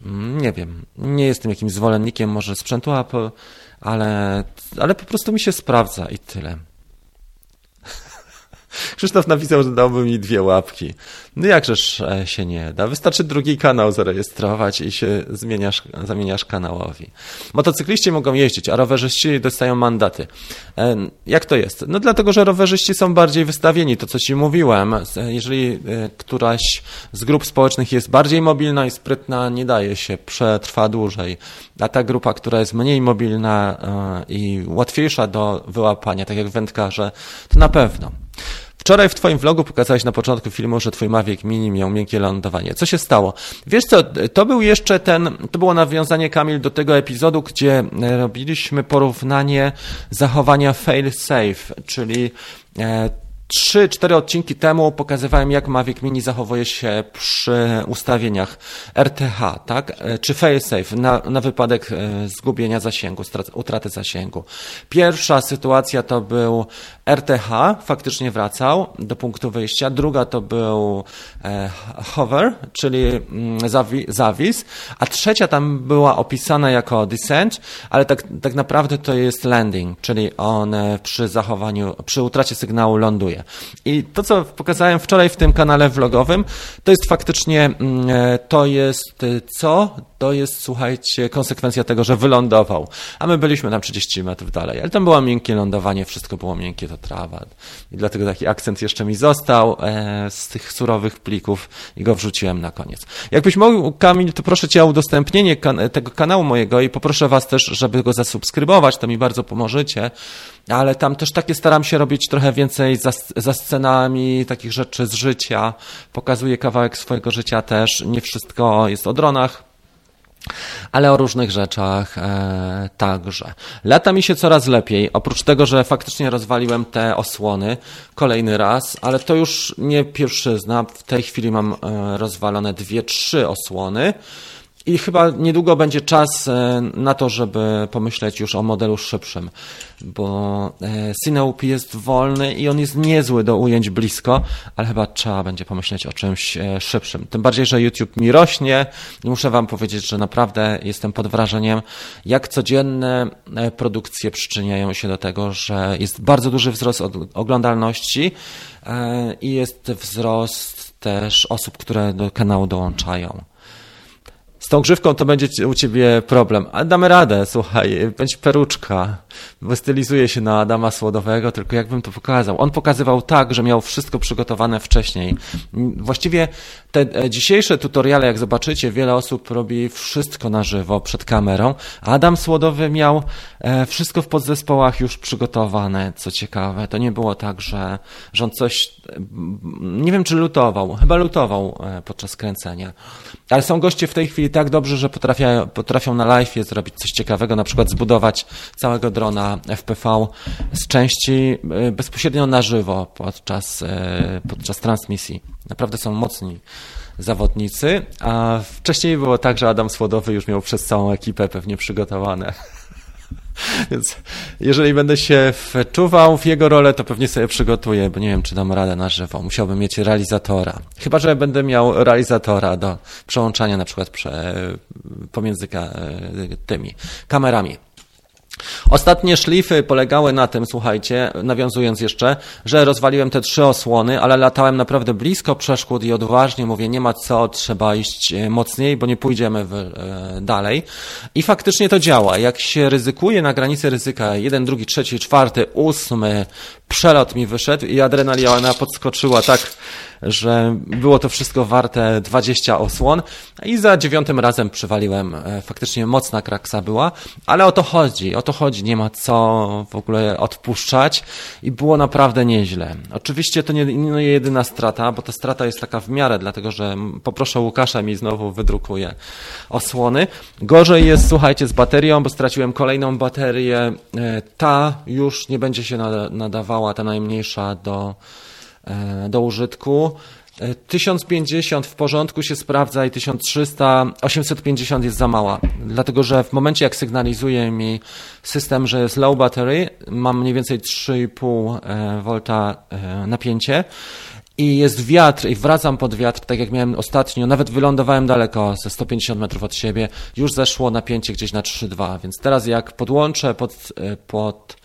Mm, nie wiem, nie jestem jakimś zwolennikiem może sprzętu Apple, ale, ale po prostu mi się sprawdza i tyle. Krzysztof napisał, że dałby mi dwie łapki. No jakżeż e, się nie da. Wystarczy drugi kanał zarejestrować i się zmieniasz, zamieniasz kanałowi. Motocykliści mogą jeździć, a rowerzyści dostają mandaty. E, jak to jest? No dlatego, że rowerzyści są bardziej wystawieni, to co Ci mówiłem. Jeżeli e, któraś z grup społecznych jest bardziej mobilna i sprytna, nie daje się, przetrwa dłużej. A ta grupa, która jest mniej mobilna i łatwiejsza do wyłapania, tak jak wędkarze, to na pewno. Wczoraj w Twoim vlogu pokazałeś na początku filmu, że Twój Mavic Mini miał miękkie lądowanie. Co się stało? Wiesz co, to był jeszcze ten, to było nawiązanie, Kamil, do tego epizodu, gdzie robiliśmy porównanie zachowania fail safe, czyli e, Trzy, cztery odcinki temu pokazywałem, jak Mavic Mini zachowuje się przy ustawieniach RTH, tak? E, czy failsafe na, na wypadek e, zgubienia zasięgu, utraty zasięgu. Pierwsza sytuacja to był RTH, faktycznie wracał do punktu wyjścia. Druga to był e, hover, czyli mm, zawi, zawis. A trzecia tam była opisana jako descent, ale tak, tak naprawdę to jest landing, czyli on przy zachowaniu, przy utracie sygnału ląduje. I to, co pokazałem wczoraj w tym kanale vlogowym, to jest faktycznie, mm, e, to jest e, co? To jest, słuchajcie, konsekwencja tego, że wylądował. A my byliśmy tam 30 metrów dalej, ale tam było miękkie lądowanie, wszystko było miękkie, to trawa. I dlatego taki akcent jeszcze mi został e, z tych surowych plików i go wrzuciłem na koniec. Jakbyś mógł, Kamil, to proszę Cię o udostępnienie kan tego kanału mojego i poproszę Was też, żeby go zasubskrybować, to mi bardzo pomożecie, ale tam też takie staram się robić trochę więcej za, za scenami takich rzeczy z życia. Pokazuję kawałek swojego życia też. Nie wszystko jest o dronach, ale o różnych rzeczach e, także. Lata mi się coraz lepiej, oprócz tego, że faktycznie rozwaliłem te osłony kolejny raz, ale to już nie pierwszy zna. W tej chwili mam e, rozwalone dwie, trzy osłony. I chyba niedługo będzie czas e, na to, żeby pomyśleć już o modelu szybszym, bo e, CineUP jest wolny i on jest niezły do ujęć blisko, ale chyba trzeba będzie pomyśleć o czymś e, szybszym. Tym bardziej, że YouTube mi rośnie muszę Wam powiedzieć, że naprawdę jestem pod wrażeniem, jak codzienne produkcje przyczyniają się do tego, że jest bardzo duży wzrost oglądalności i jest wzrost też osób, które do kanału dołączają. Tą grzywką to będzie u ciebie problem. Ale damy radę, słuchaj, będzie peruczka. Wystylizuje się na Adama Słodowego, tylko jakbym to pokazał. On pokazywał tak, że miał wszystko przygotowane wcześniej. Właściwie te e, dzisiejsze tutoriale, jak zobaczycie, wiele osób robi wszystko na żywo przed kamerą. Adam Słodowy miał e, wszystko w podzespołach już przygotowane, co ciekawe. To nie było tak, że, że on coś, nie wiem czy lutował, chyba lutował e, podczas kręcenia. Ale są goście w tej chwili tak dobrzy, że potrafią, potrafią na live zrobić coś ciekawego, na przykład zbudować całego drona FPV z części e, bezpośrednio na żywo podczas, e, podczas transmisji. Naprawdę są mocni zawodnicy, a wcześniej było tak, że Adam Słodowy już miał przez całą ekipę pewnie przygotowane. Więc jeżeli będę się wczuwał w jego rolę, to pewnie sobie przygotuję, bo nie wiem, czy dam radę na żywo. Musiałbym mieć realizatora. Chyba, że będę miał realizatora do przełączania na przykład prze, pomiędzy tymi kamerami. Ostatnie szlify polegały na tym, słuchajcie, nawiązując jeszcze, że rozwaliłem te trzy osłony, ale latałem naprawdę blisko przeszkód i odważnie mówię, nie ma co, trzeba iść e, mocniej, bo nie pójdziemy w, e, dalej. I faktycznie to działa. Jak się ryzykuje na granicy ryzyka, jeden, drugi, trzeci, czwarty, ósmy przelot mi wyszedł i adrenalina podskoczyła tak że było to wszystko warte 20 osłon i za dziewiątym razem przywaliłem, e, faktycznie mocna kraksa była, ale o to chodzi, o to chodzi, nie ma co w ogóle odpuszczać i było naprawdę nieźle. Oczywiście to nie, nie jedyna strata, bo ta strata jest taka w miarę, dlatego że poproszę Łukasza mi znowu wydrukuje osłony. Gorzej jest, słuchajcie, z baterią, bo straciłem kolejną baterię. E, ta już nie będzie się nadawała, ta najmniejsza do, do użytku. 1050 e, w porządku się sprawdza i 1300, 850 jest za mała. Dlatego, że w momencie jak sygnalizuje mi system, że jest low battery, mam mniej więcej 3,5 V napięcie i jest wiatr i wracam pod wiatr, tak jak miałem ostatnio, nawet wylądowałem daleko, ze 150 metrów od siebie, już zeszło napięcie gdzieś na 3,2, więc teraz jak podłączę pod, e, pod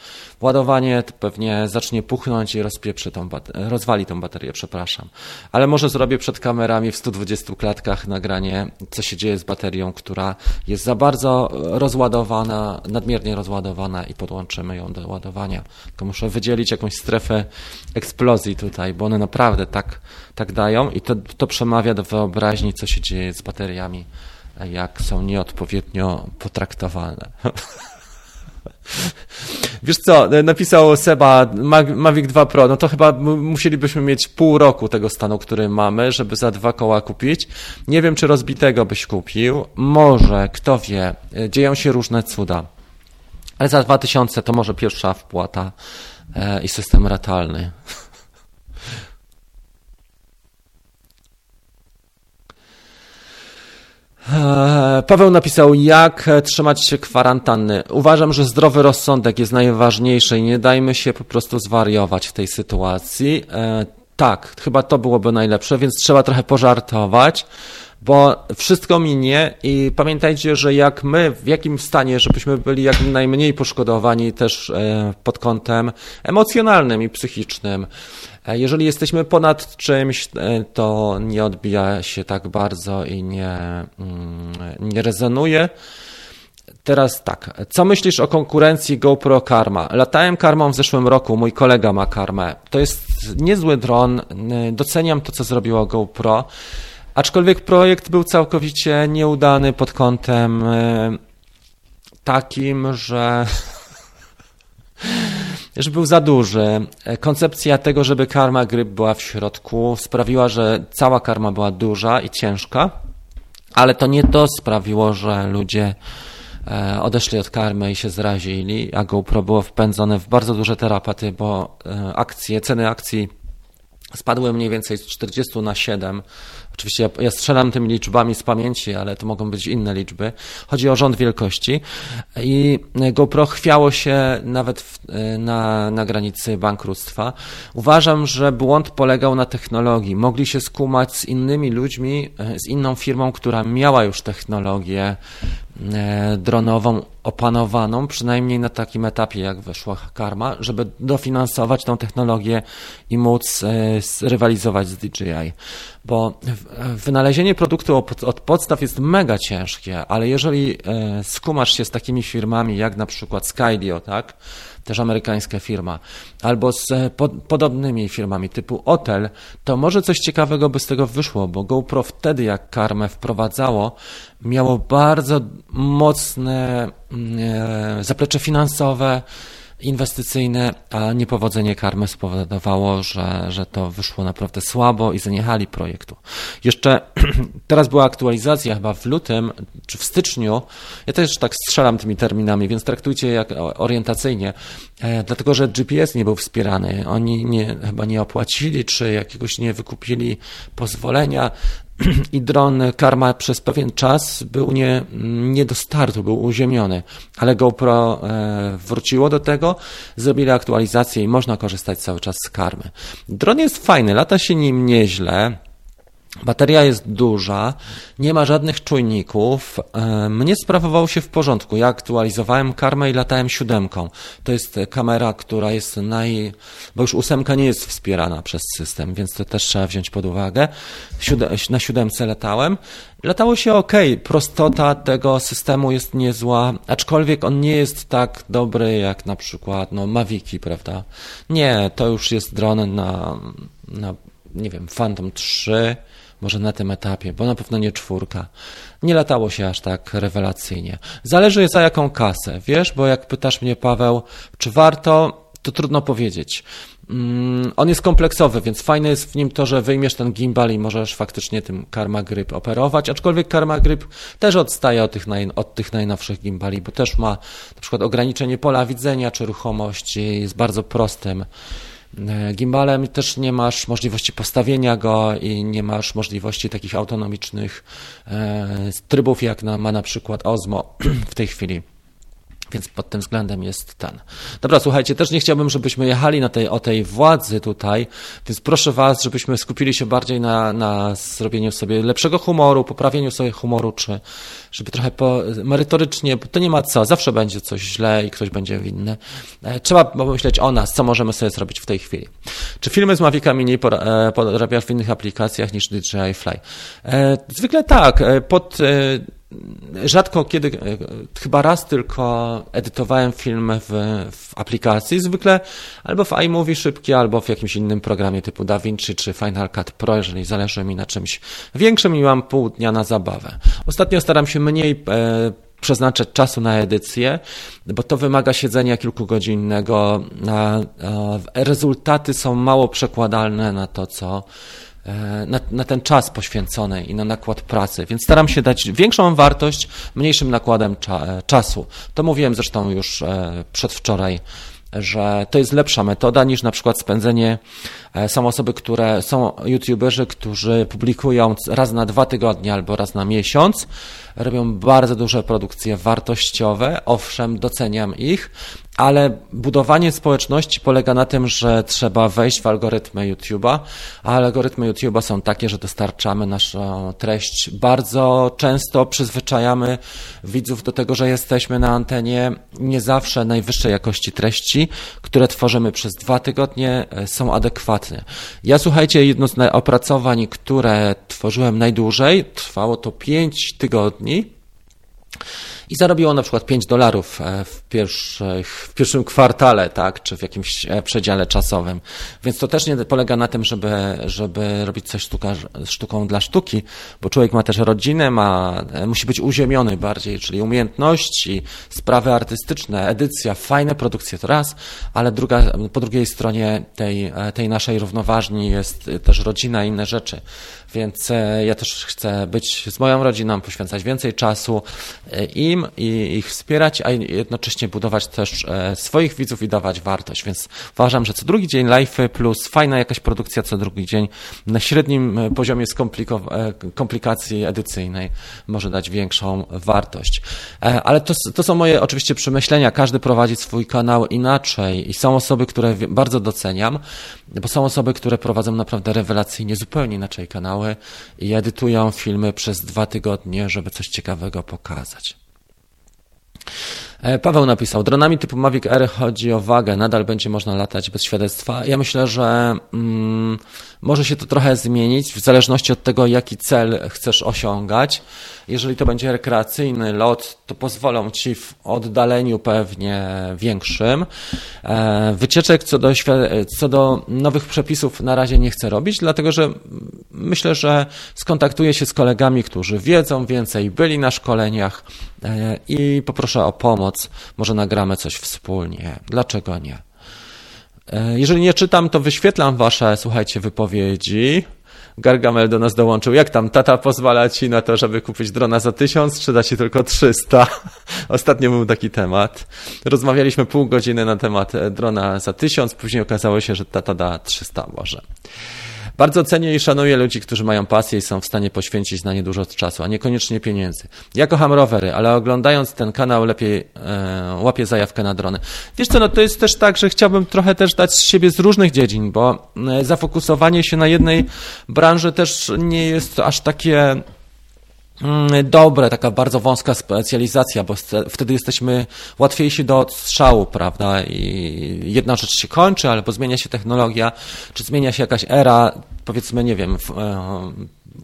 ładowanie to pewnie zacznie puchnąć i rozpieprzy tą rozwali tą baterię, przepraszam. Ale może zrobię przed kamerami w 120 klatkach nagranie, co się dzieje z baterią, która jest za bardzo rozładowana, nadmiernie rozładowana i podłączymy ją do ładowania. Tylko muszę wydzielić jakąś strefę eksplozji tutaj, bo one naprawdę tak, tak dają i to, to przemawia do wyobraźni, co się dzieje z bateriami, jak są nieodpowiednio potraktowane. Wiesz co, napisał Seba Mavic 2 Pro, no to chyba musielibyśmy mieć pół roku tego stanu, który mamy, żeby za dwa koła kupić. Nie wiem, czy rozbitego byś kupił. Może, kto wie. Dzieją się różne cuda. Ale za 2000 to może pierwsza wpłata e, i system ratalny. Paweł napisał, jak trzymać się kwarantanny. Uważam, że zdrowy rozsądek jest najważniejszy i nie dajmy się po prostu zwariować w tej sytuacji. Eee, tak, chyba to byłoby najlepsze, więc trzeba trochę pożartować, bo wszystko minie i pamiętajcie, że jak my, w jakim stanie, żebyśmy byli jak najmniej poszkodowani też e, pod kątem emocjonalnym i psychicznym. E, jeżeli jesteśmy ponad czymś, e, to nie odbija się tak bardzo i nie, mm, nie rezonuje. Teraz tak, co myślisz o konkurencji GoPro Karma? Latałem karmą w zeszłym roku, mój kolega ma karmę. To jest niezły dron, doceniam to, co zrobiło GoPro, aczkolwiek projekt był całkowicie nieudany pod kątem e, takim, że że był za duży. Koncepcja tego, żeby karma gryp była w środku, sprawiła, że cała karma była duża i ciężka, ale to nie to sprawiło, że ludzie e, odeszli od karmy i się zrazili, a GoPro było wpędzone w bardzo duże terapaty, bo e, akcje, ceny akcji spadły mniej więcej z 40 na 7 Oczywiście ja, ja strzelam tymi liczbami z pamięci, ale to mogą być inne liczby. Chodzi o rząd wielkości i GoPro chwiało się nawet w, na, na granicy bankructwa. Uważam, że błąd polegał na technologii. Mogli się skumać z innymi ludźmi, z inną firmą, która miała już technologię E, dronową opanowaną, przynajmniej na takim etapie, jak weszła Karma, żeby dofinansować tą technologię i móc e, rywalizować z DJI. Bo wynalezienie produktu od podstaw jest mega ciężkie, ale jeżeli e, skumasz się z takimi firmami jak na przykład Skydio, tak, też amerykańska firma, albo z po, podobnymi firmami typu Otel, to może coś ciekawego by z tego wyszło, bo GoPro wtedy jak karmę wprowadzało, miało bardzo mocne mm, e, zaplecze finansowe, inwestycyjne, a niepowodzenie karmy spowodowało, że, że to wyszło naprawdę słabo i zaniechali projektu. Jeszcze teraz była aktualizacja chyba w lutym czy w styczniu. Ja też tak strzelam tymi terminami, więc traktujcie jak orientacyjnie, e, dlatego że GPS nie był wspierany. Oni nie, chyba nie opłacili, czy jakiegoś nie wykupili pozwolenia i dron Karma przez pewien czas był nie, nie do startu, był uziemiony, ale GoPro e, wróciło do tego, zrobili aktualizację i można korzystać cały czas z Karmy. Dron jest fajny, lata się nim nieźle, Bateria jest duża, nie ma żadnych czujników. E, mnie sprawowało się w porządku. Ja aktualizowałem karmę i latałem siódemką. To jest kamera, która jest naj... bo już ósemka nie jest wspierana przez system, więc to też trzeba wziąć pod uwagę. Na siódemce latałem. Latało się ok. Prostota tego systemu jest niezła, aczkolwiek on nie jest tak dobry jak na przykład no, Maviki, prawda? Nie, to już jest dron na, na nie wiem, Phantom 3, może na tym etapie, bo na pewno nie czwórka. Nie latało się aż tak rewelacyjnie. Zależy za jaką kasę, wiesz, bo jak pytasz mnie, Paweł, czy warto, to trudno powiedzieć. Mm, on jest kompleksowy, więc fajne jest w nim to, że wyjmiesz ten gimbal i możesz faktycznie tym Karma Grip operować, aczkolwiek Karma Grip też odstaje od tych, naj, od tych najnowszych gimbali, bo też ma na przykład ograniczenie pola widzenia czy ruchomości, jest bardzo prostym gimbalem, też nie masz możliwości postawienia go i nie masz możliwości takich autonomicznych e, trybów, jak na, ma na przykład Osmo w tej chwili. Więc pod tym względem jest ten. Dobra, słuchajcie, też nie chciałbym, żebyśmy jechali na tej, o tej władzy tutaj, więc proszę Was, żebyśmy skupili się bardziej na, na zrobieniu sobie lepszego humoru, poprawieniu sobie humoru, czy żeby trochę po, merytorycznie, bo to nie ma co, zawsze będzie coś źle i ktoś będzie winny. E, trzeba pomyśleć o nas, co możemy sobie zrobić w tej chwili. Czy filmy z Mavica Mini e, podrabiasz w innych aplikacjach niż DJI Fly? E, zwykle tak. Pod rzadko kiedy, chyba raz tylko edytowałem film w, w aplikacji, zwykle albo w iMovie szybkie, albo w jakimś innym programie typu DaVinci czy Final Cut Pro, jeżeli zależy mi na czymś większym i mam pół dnia na zabawę. Ostatnio staram się mniej e, przeznaczać czasu na edycję, bo to wymaga siedzenia kilkugodzinnego, a, a rezultaty są mało przekładalne na to, co E, na, na, ten czas poświęcony i na nakład pracy, więc staram się dać większą wartość mniejszym nakładem cza, e, czasu. To mówiłem zresztą już e, przedwczoraj, że to jest lepsza metoda niż na przykład spędzenie. Są osoby, które są youtuberzy, którzy publikują raz na dwa tygodnie albo raz na miesiąc, robią bardzo duże produkcje wartościowe. Owszem, doceniam ich, ale budowanie społeczności polega na tym, że trzeba wejść w algorytmy YouTube'a, a algorytmy YouTube'a są takie, że dostarczamy naszą treść. Bardzo często przyzwyczajamy widzów do tego, że jesteśmy na antenie nie zawsze najwyższej jakości treści, które tworzymy przez dwa tygodnie, e, są adekwatne. Ja słuchajcie, jedno z opracowań, które tworzyłem najdłużej, trwało to pięć tygodni i zarobiło na przykład 5 dolarów e, w, w pierwszym kwartale, tak, czy w jakimś e, przedziale czasowym. Więc to też nie polega na tym, żeby, żeby robić coś sztuka, sztuką dla sztuki, bo człowiek ma też rodzinę, ma, e, musi być uziemiony bardziej, czyli umiejętności, sprawy artystyczne, edycja, fajne produkcje to raz, ale druga, po drugiej stronie tej, tej naszej równoważni jest też rodzina i inne rzeczy. Więc ja też chcę być z moją rodziną, poświęcać więcej czasu im, i ich wspierać, a jednocześnie budować też e, swoich widzów i dawać wartość. Więc uważam, że co drugi dzień live plus fajna jakaś produkcja co drugi dzień na średnim e, poziomie e, komplikacji edycyjnej może dać większą wartość. Ale to, to są moje oczywiście przemyślenia. Każdy prowadzi swój kanał inaczej i są osoby, które bardzo doceniam, bo są osoby, które prowadzą naprawdę rewelacyjnie zupełnie inaczej kanały i edytują filmy przez dwa tygodnie, żeby coś ciekawego pokazać. E, Paweł napisał, dronami typu Mavic Air chodzi o wagę, nadal będzie można latać bez świadectwa. Ja myślę, że mm, może się to trochę zmienić w zależności od tego, jaki cel chcesz osiągać. Jeżeli to będzie rekreacyjny lot, to pozwolą ci w oddaleniu pewnie większym. E, wycieczek co do, co do nowych przepisów na razie nie chcę robić, dlatego że myślę, że skontaktuję się z kolegami, którzy wiedzą więcej, byli na szkoleniach e, i poproszę o pomoc. Może nagramy coś wspólnie. Dlaczego nie? E, jeżeli nie czytam, to wyświetlam wasze, słuchajcie, wypowiedzi. Gargamel do nas dołączył. Jak tam, tata pozwala ci na to, żeby kupić drona za tysiąc, czy da ci tylko 300? Ostatnio był taki temat. Rozmawialiśmy pół godziny na temat e, drona za tysiąc, później okazało się, że tata da 300 może. Bardzo cenię i szanuję ludzi, którzy mają pasję i są w stanie poświęcić na nie dużo czasu, a niekoniecznie pieniędzy. Ja kocham rowery, ale oglądając ten kanał lepiej e, łapię zajawkę na drony. Wiesz co, no to jest też tak, że chciałbym trochę też dać z siebie z różnych dziedzin, bo e, zafokusowanie się na jednej branży też nie jest aż takie dobre, taka bardzo wąska specjalizacja, bo wtedy jesteśmy łatwiejsi do odstrzału, prawda? I jedna rzecz się kończy, albo zmienia się technologia, czy zmienia się jakaś era, powiedzmy, nie wiem, e,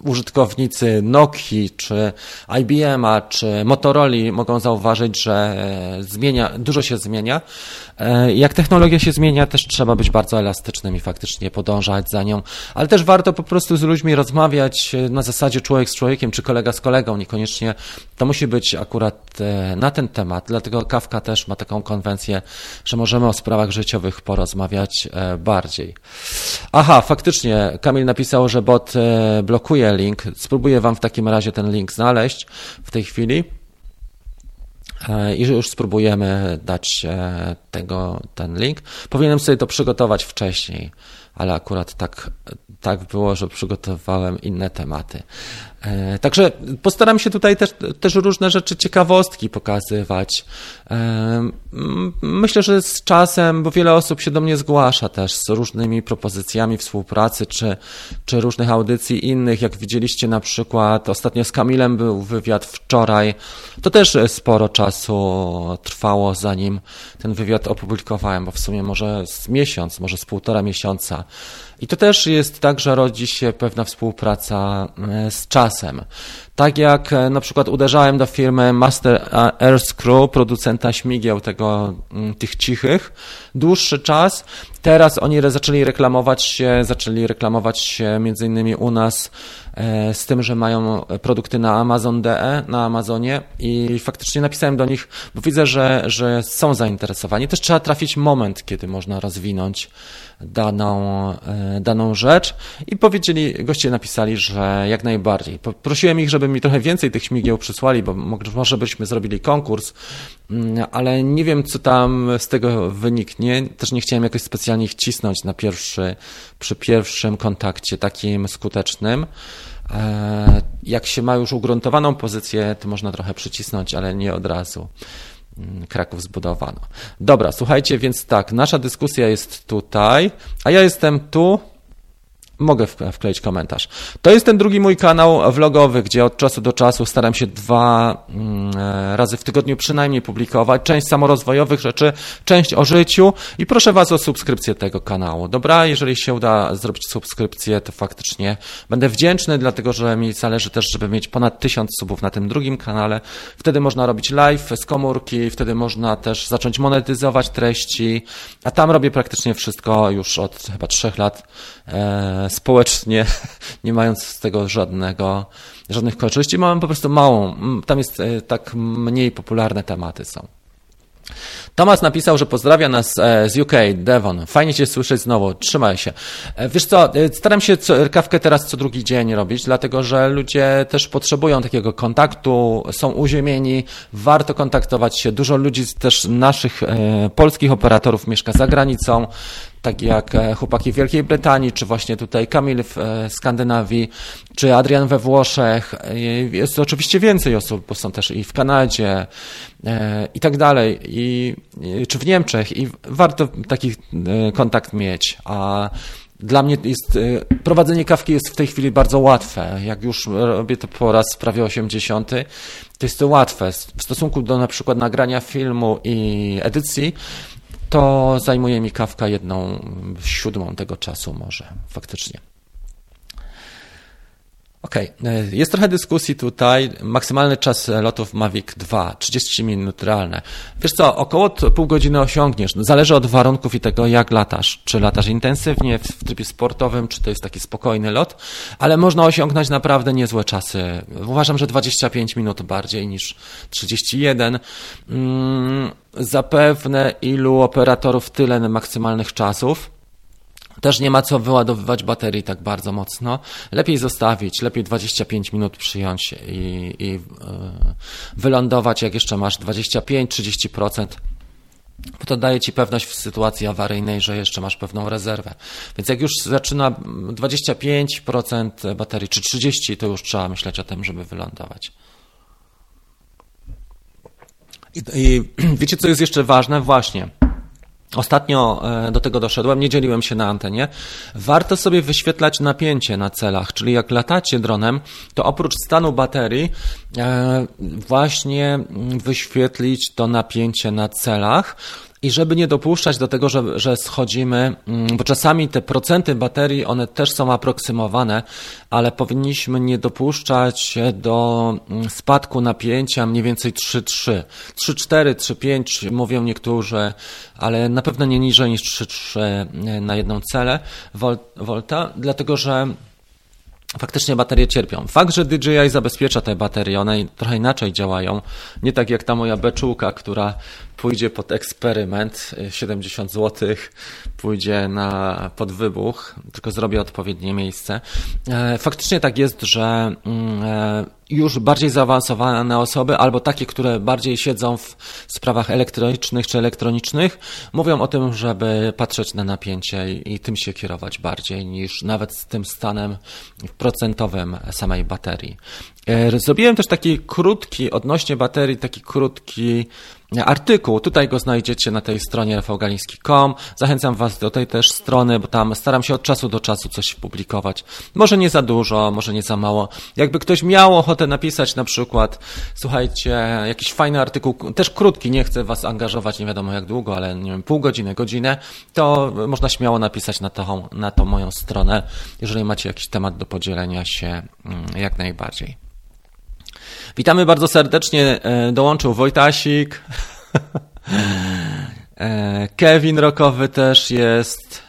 użytkownicy Nokii, czy IBM-a, czy Motorola mogą zauważyć, że zmienia, dużo się zmienia. Jak technologia się zmienia, też trzeba być bardzo elastycznym i faktycznie podążać za nią, ale też warto po prostu z ludźmi rozmawiać na zasadzie człowiek z człowiekiem, czy kolega z kolegą, niekoniecznie to musi być akurat na ten temat, dlatego Kawka też ma taką konwencję, że możemy o sprawach życiowych porozmawiać bardziej. Aha, faktycznie, Kamil napisał, że bot e, link. Spróbuję Wam w takim razie ten link znaleźć w tej chwili. E, I już spróbujemy dać e, tego, ten link. Powinienem sobie to przygotować wcześniej, ale akurat tak, tak było, że przygotowałem inne tematy. E, także postaram się tutaj też, też różne rzeczy, ciekawostki pokazywać. E, myślę, że z czasem, bo wiele osób się do mnie zgłasza też z różnymi propozycjami współpracy czy, czy różnych audycji innych. Jak widzieliście na przykład, ostatnio z Kamilem był wywiad wczoraj. To też sporo czasu trwało, zanim ten wywiad opublikowałem, bo w sumie może z miesiąc, może z półtora miesiąca. I to też jest tak, że rodzi się pewna współpraca e, z czasem. Tak jak e, na przykład uderzałem do firmy Master Air Screw, producenta śmigieł tego, mm, tych cichych, dłuższy czas. Teraz oni zaczęli reklamować się, zaczęli reklamować się między innymi u nas e, z tym, że mają produkty na Amazon.de, na Amazonie i faktycznie napisałem do nich, bo widzę, że, że są zainteresowani. Też trzeba trafić moment, kiedy można rozwinąć daną, e, daną rzecz i powiedzieli, goście napisali, że jak najbardziej. Prosiłem ich, żeby mi trochę więcej tych śmigieł przysłali, bo może byśmy zrobili konkurs, mm, ale nie wiem, co tam z tego wyniknie. Też nie chciałem jakoś specjalnie ich cisnąć na pierwszy, przy pierwszym kontakcie takim skutecznym. E, jak się ma już ugruntowaną pozycję, to można trochę przycisnąć, ale nie od razu. Mm, Kraków zbudowano. Dobra, słuchajcie, więc tak, nasza dyskusja jest tutaj, a ja jestem tu. Mogę wkleić komentarz. To jest ten drugi mój kanał vlogowy, gdzie od czasu do czasu staram się dwa mm, e, razy w tygodniu przynajmniej publikować. Część samorozwojowych rzeczy, część o życiu i proszę Was o subskrypcję tego kanału. Dobra, jeżeli się uda zrobić subskrypcję, to faktycznie będę wdzięczny, dlatego że mi zależy też, żeby mieć ponad tysiąc subów na tym drugim kanale. Wtedy można robić live z komórki, wtedy można też zacząć monetyzować treści, a tam robię praktycznie wszystko już od chyba trzech lat. E, społecznie, nie mając z tego żadnego, żadnych korzyści. Mam po prostu małą, tam jest e, tak mniej popularne tematy są. Tomas napisał, że pozdrawia nas e, z UK, Devon. Fajnie Cię słyszeć znowu, trzymaj się. E, wiesz co, staram się kawkę teraz co drugi dzień robić, dlatego że ludzie też potrzebują takiego kontaktu, są uziemieni, warto kontaktować się. Dużo ludzi też naszych polskich operatorów mieszka za granicą, tak jak e, chłopaki w Wielkiej Brytanii, czy właśnie tutaj Kamil w e, Skandynawii, czy Adrian we Włoszech. E, jest oczywiście więcej osób, bo są też i w Kanadzie i tak dalej, i, czy w Niemczech i warto taki kontakt mieć. A dla mnie jest, prowadzenie kawki jest w tej chwili bardzo łatwe. Jak już robię to po raz prawie 80, to jest to łatwe. W stosunku do na przykład nagrania filmu i edycji, to zajmuje mi kawka jedną siódmą tego czasu może faktycznie. Ok, jest trochę dyskusji tutaj. Maksymalny czas lotów Mavic 2, 30 minut realne. Wiesz co, około pół godziny osiągniesz. Zależy od warunków i tego, jak latasz. Czy latasz intensywnie w trybie sportowym, czy to jest taki spokojny lot, ale można osiągnąć naprawdę niezłe czasy. Uważam, że 25 minut bardziej niż 31. Hmm, zapewne ilu operatorów tyle maksymalnych czasów. Też nie ma co wyładowywać baterii tak bardzo mocno. Lepiej zostawić, lepiej 25 minut przyjąć i, i yy, wylądować, jak jeszcze masz 25-30%. Bo to daje ci pewność w sytuacji awaryjnej, że jeszcze masz pewną rezerwę. Więc jak już zaczyna 25% baterii, czy 30%, to już trzeba myśleć o tym, żeby wylądować. I, I wiecie, co jest jeszcze ważne? Właśnie. Ostatnio e, do tego doszedłem, nie dzieliłem się na antenie. Warto sobie wyświetlać napięcie na celach, czyli jak latacie dronem, to oprócz stanu baterii e, właśnie wyświetlić to napięcie na celach I żeby nie dopuszczać do tego, że, że schodzimy, mm, bo czasami te procenty baterii, one też są aproksymowane, ale powinniśmy nie dopuszczać do mm, spadku napięcia mniej więcej 3,3. 3,4, 3,5 mówią niektórzy, ale na pewno nie niżej niż 3,3 na jedną celę volta, dlatego że faktycznie baterie cierpią. Fakt, że DJI zabezpiecza te baterie, one trochę inaczej działają. Nie tak jak ta moja beczułka, która pójdzie pod eksperyment, 70 zł, pójdzie na pod wybuch, tylko zrobię odpowiednie miejsce. E, faktycznie tak jest, że mm, e, już bardziej zaawansowane osoby, albo takie, które bardziej siedzą w sprawach elektronicznych czy elektronicznych, mówią o tym, żeby patrzeć na napięcie i tym się kierować bardziej niż nawet z tym stanem procentowym samej baterii. E, zrobiłem też taki krótki, odnośnie baterii, taki krótki artykuł. Tutaj go znajdziecie na tej stronie rafałgaliński.com. Zachęcam Was do tej też strony, bo tam staram się od czasu do czasu coś publikować. Może nie za dużo, może nie za mało. Jakby ktoś miał ochotę napisać na przykład, słuchajcie, jakiś fajny artykuł, też krótki, nie chcę Was angażować nie wiadomo jak długo, ale nie wiem, pół godziny, godzinę, to można śmiało napisać na tą, na tą moją stronę, jeżeli macie jakiś temat do podzielenia się mm, jak najbardziej. Witamy bardzo serdecznie. E, dołączył Wojtasik. E, Kevin Rokowy też jest.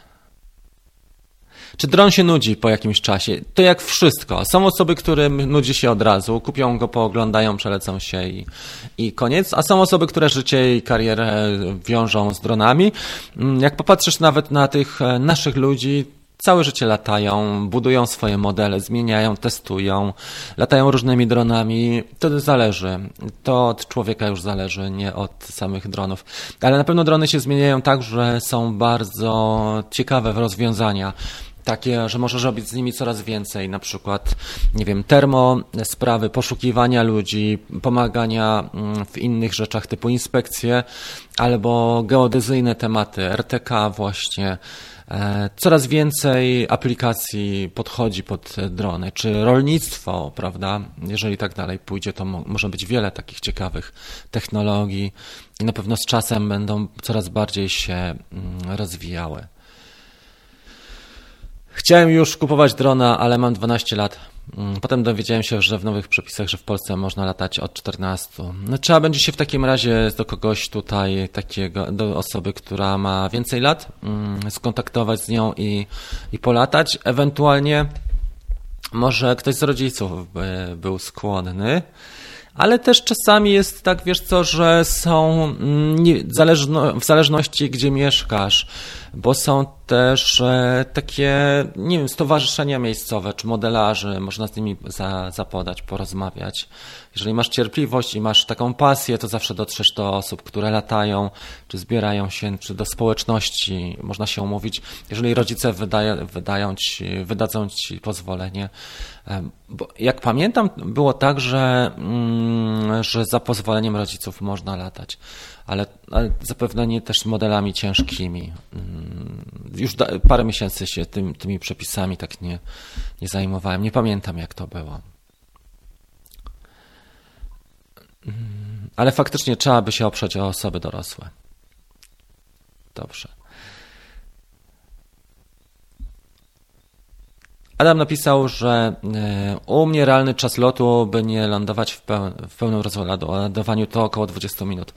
Czy dron się nudzi po jakimś czasie? To jak wszystko. Są osoby, którym nudzi się od razu, kupią go, pooglądają, przelecą się i, i koniec. A są osoby, które życie i karierę wiążą z dronami. Mm, jak popatrzysz nawet na tych e, naszych ludzi, Całe życie latają, budują swoje modele, zmieniają, testują, latają różnymi dronami. To zależy. To od człowieka już zależy, nie od samych dronów. Ale na pewno drony się zmieniają tak, że są bardzo ciekawe w rozwiązania takie, że możesz robić z nimi coraz więcej, na przykład, nie wiem, termo sprawy, poszukiwania ludzi, pomagania mm, w innych rzeczach typu inspekcje, albo geodezyjne tematy, RTK właśnie, E, coraz więcej aplikacji podchodzi pod drony, czy rolnictwo, prawda? Jeżeli tak dalej pójdzie, to może być wiele takich ciekawych technologii i na pewno z czasem będą coraz bardziej się mm, rozwijały. Chciałem już kupować drona, ale mam 12 lat. Mm, potem dowiedziałem się, że w nowych przepisach, że w Polsce można latać od 14. No, trzeba będzie się w takim razie do kogoś tutaj, takiego, do osoby, która ma więcej lat, mm, skontaktować z nią i, i polatać. Ewentualnie może ktoś z rodziców by był skłonny ale też czasami jest tak, wiesz co, że są mm, nie, zależno, w zależności gdzie mieszkasz, bo są też e, takie, nie wiem, stowarzyszenia miejscowe czy modelarzy, można z nimi za, zapodać, porozmawiać. Jeżeli masz cierpliwość i masz taką pasję, to zawsze dotrzesz do osób, które latają, czy zbierają się, czy do społeczności, można się umówić. Jeżeli rodzice wydają ci, wydadzą ci pozwolenie, bo jak pamiętam, było tak, że, mm, że za pozwoleniem rodziców można latać ale, ale zapewne nie też modelami ciężkimi. Mm, już da, parę miesięcy się tym, tymi przepisami tak nie, nie zajmowałem. Nie pamiętam, jak to było. Mm, ale faktycznie trzeba by się oprzeć o osoby dorosłe. Dobrze. Adam napisał, że e, u mnie realny czas lotu, by nie lądować w, peł w pełnym rozładowaniu, to około 20 minut.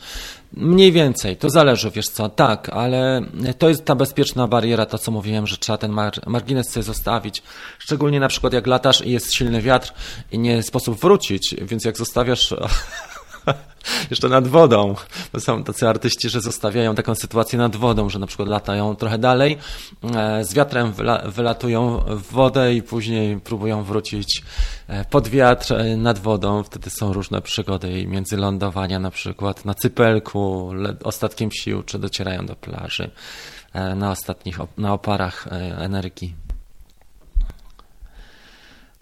Mniej więcej, to zależy, wiesz co, tak, ale to jest ta bezpieczna bariera, to co mówiłem, że trzeba ten mar margines sobie zostawić. Szczególnie na przykład jak latasz i jest silny wiatr i nie sposób wrócić, więc jak zostawiasz jeszcze nad wodą. To są tacy artyści, że zostawiają taką sytuację nad wodą, że na przykład latają trochę dalej, e, z wiatrem wyla wylatują w wodę i później próbują wrócić e, pod wiatr e, nad wodą. Wtedy są różne przygody między lądowania na przykład na cypelku, ostatkiem sił, czy docierają do plaży na ostatnich, na oparach energii.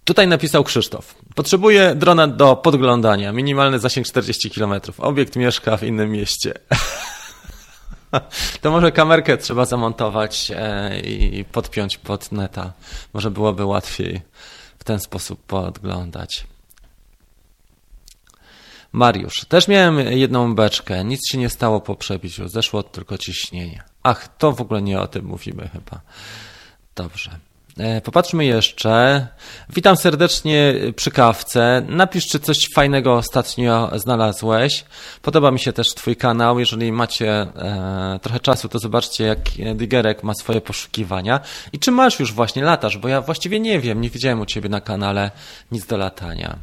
Tutaj napisał Krzysztof. Potrzebuję drona do podglądania. Minimalny zasięg 40 km. Obiekt mieszka w innym mieście. To może kamerkę trzeba zamontować e, i podpiąć pod neta. Może byłoby łatwiej w ten sposób podglądać. Mariusz, też miałem jedną beczkę, nic się nie stało po przebiciu, zeszło tylko ciśnienie. Ach, to w ogóle nie o tym mówimy chyba. Dobrze. E, popatrzmy jeszcze. Witam serdecznie przy kawce. Napisz, czy coś fajnego ostatnio znalazłeś. Podoba mi się też Twój kanał. Jeżeli macie e, trochę czasu, to zobaczcie, jak Digerek ma swoje poszukiwania. I czy masz już właśnie latasz? Bo ja właściwie nie wiem, nie widziałem u Ciebie na kanale nic do latania.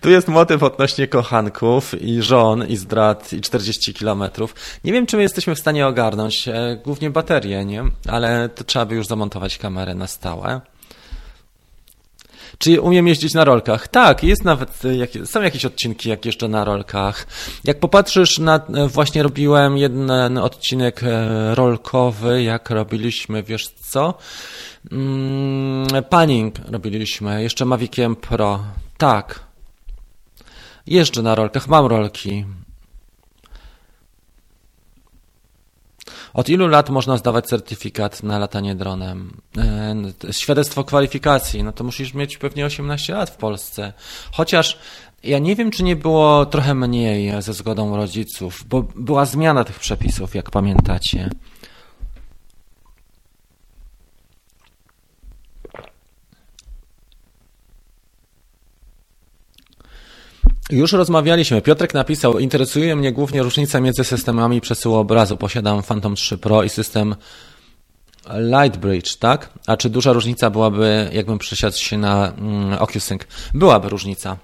Tu jest motyw odnośnie kochanków i żon i zdrad i 40 kilometrów. Nie wiem, czy my jesteśmy w stanie ogarnąć, e, głównie baterie, nie? Ale to trzeba by już zamontować kamerę na stałe. Czy umiem jeździć na rolkach? Tak, jest nawet, e, są jakieś odcinki, jak jeszcze na rolkach. Jak popatrzysz na, e, właśnie robiłem jeden odcinek rolkowy, jak robiliśmy, wiesz co? Mm, panning robiliśmy, jeszcze Maviciem Pro. Tak. Jeżdżę na rolkach, mam rolki. Od ilu lat można zdawać certyfikat na latanie dronem? E, świadectwo kwalifikacji, no to musisz mieć pewnie 18 lat w Polsce. Chociaż ja nie wiem, czy nie było trochę mniej ze zgodą rodziców, bo była zmiana tych przepisów, jak pamiętacie. Już rozmawialiśmy. Piotrek napisał, interesuje mnie głównie różnica między systemami przesyłu obrazu. Posiadam Phantom 3 Pro i system Lightbridge, tak? A czy duża różnica byłaby, jakbym przesiadł się na mm, OcuSync? Byłaby różnica.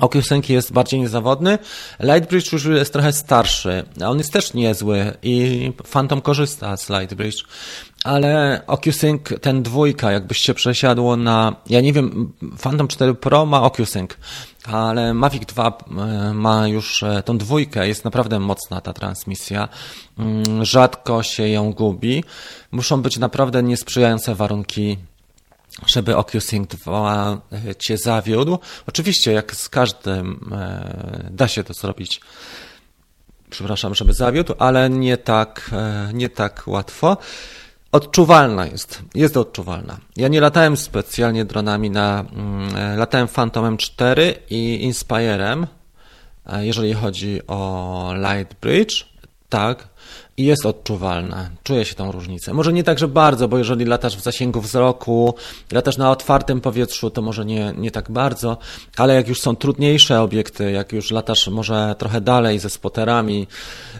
OcuSync jest bardziej niezawodny, Lightbridge już jest trochę starszy, on jest też niezły i Phantom korzysta z Lightbridge, ale OcuSync ten dwójka, jakbyś się przesiadło na, ja nie wiem, Phantom 4 Pro ma OcuSync, ale Mavic 2 e, ma już e, tą dwójkę, jest naprawdę mocna ta transmisja, mm, rzadko się ją gubi, muszą być naprawdę niesprzyjające warunki żeby OcuSync 2 e, Cię zawiódł. Oczywiście, jak z każdym da się to zrobić, przepraszam, żeby zawiódł, ale nie tak, nie tak łatwo. Odczuwalna jest, jest odczuwalna. Ja nie latałem specjalnie dronami na, mm, latałem Phantomem 4 i Inspirem, e, jeżeli chodzi o Lightbridge, tak, i jest odczuwalna. Czuję się tą różnicę. Może nie tak, że bardzo, bo jeżeli latasz w zasięgu wzroku, latasz na otwartym powietrzu, to może nie, nie tak bardzo, ale jak już są trudniejsze obiekty, jak już latasz może trochę dalej ze spoterami,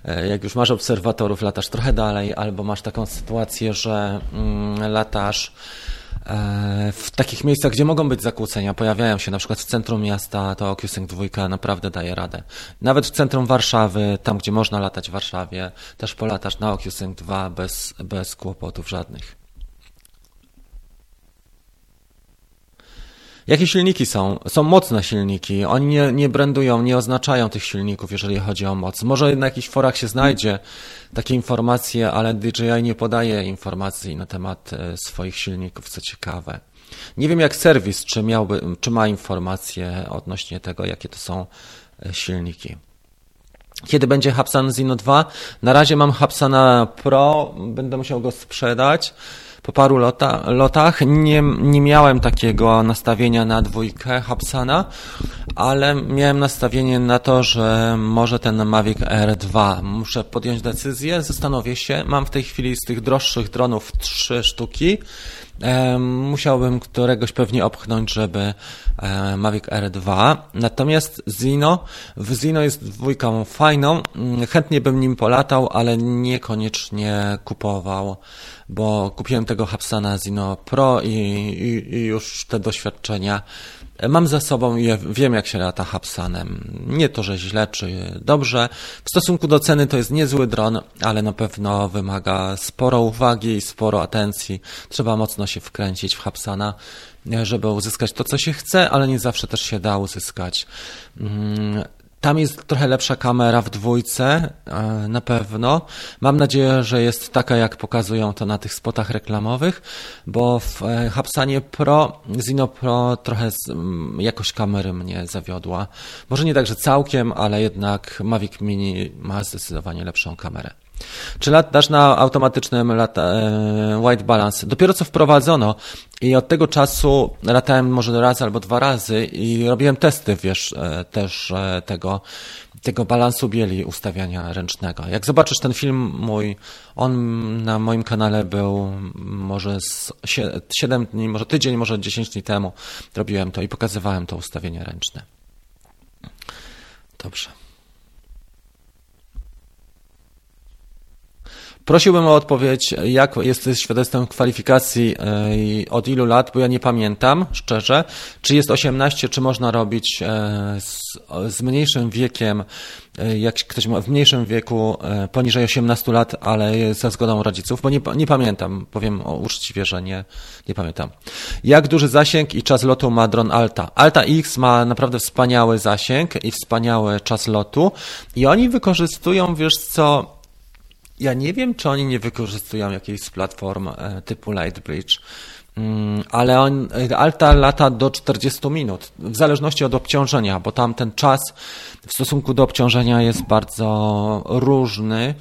e, jak już masz obserwatorów, latasz trochę dalej, albo masz taką sytuację, że mm, latasz w takich miejscach, gdzie mogą być zakłócenia, pojawiają się na przykład w centrum miasta, to OcuSync 2 naprawdę daje radę. Nawet w centrum Warszawy, tam gdzie można latać w Warszawie, też polatasz na OcuSync 2 bez, bez kłopotów żadnych. Jakie silniki są? Są mocne silniki. Oni nie, nie brandują, nie oznaczają tych silników, jeżeli chodzi o moc. Może na jakichś forach się znajdzie takie informacje, ale DJI nie podaje informacji na temat e, swoich silników, co ciekawe. Nie wiem jak serwis, czy, miałby, czy ma informacje odnośnie tego, jakie to są e, silniki. Kiedy będzie Hapsan Zino 2? Na razie mam Hapsana Pro, będę musiał go sprzedać po paru lota, lotach. Nie, nie miałem takiego nastawienia na dwójkę Hapsana, ale miałem nastawienie na to, że może ten Mavic R2. Muszę podjąć decyzję, zastanowię się. Mam w tej chwili z tych droższych dronów trzy sztuki. Musiałbym któregoś pewnie opchnąć, żeby Mavic R2. Natomiast Zino, w Zino jest dwójką fajną. Chętnie bym nim polatał, ale niekoniecznie kupował bo kupiłem tego Hapsana Zino Pro i, i, i już te doświadczenia mam za sobą i wiem, jak się lata Hapsanem. Nie to, że źle czy dobrze. W stosunku do ceny to jest niezły dron, ale na pewno wymaga sporo uwagi i sporo atencji. Trzeba mocno się wkręcić w Hapsana, żeby uzyskać to, co się chce, ale nie zawsze też się da uzyskać. Tam jest trochę lepsza kamera w dwójce, e, na pewno. Mam nadzieję, że jest taka, jak pokazują to na tych spotach reklamowych, bo w e, Hapsanie Pro, Zino Pro trochę jakość kamery mnie zawiodła. Może nie tak, że całkiem, ale jednak Mavic Mini ma zdecydowanie lepszą kamerę. Czy latasz na automatycznym lata, e, white balance? Dopiero co wprowadzono i od tego czasu latałem może raz albo dwa razy i robiłem testy, wiesz, e, też e, tego, tego balansu bieli ustawiania ręcznego. Jak zobaczysz ten film mój, on na moim kanale był może z 7 dni, może tydzień, może 10 dni temu robiłem to i pokazywałem to ustawienie ręczne. Dobrze. Prosiłbym o odpowiedź, jak jesteś świadectwem kwalifikacji e, i od ilu lat, bo ja nie pamiętam, szczerze. Czy jest 18, czy można robić e, z, z mniejszym wiekiem, e, jak ktoś ma w mniejszym wieku, poniżej 18 lat, ale ze zgodą rodziców, bo nie, nie pamiętam, powiem uczciwie, że nie, nie pamiętam. Jak duży zasięg i czas lotu ma dron Alta? Alta X ma naprawdę wspaniały zasięg i wspaniały czas lotu i oni wykorzystują, wiesz co, ja nie wiem, czy oni nie wykorzystują jakiejś z platform e, typu Lightbridge, mm, ale on, Alta lata do 40 minut, w zależności od obciążenia, bo tam ten czas w stosunku do obciążenia jest bardzo różny.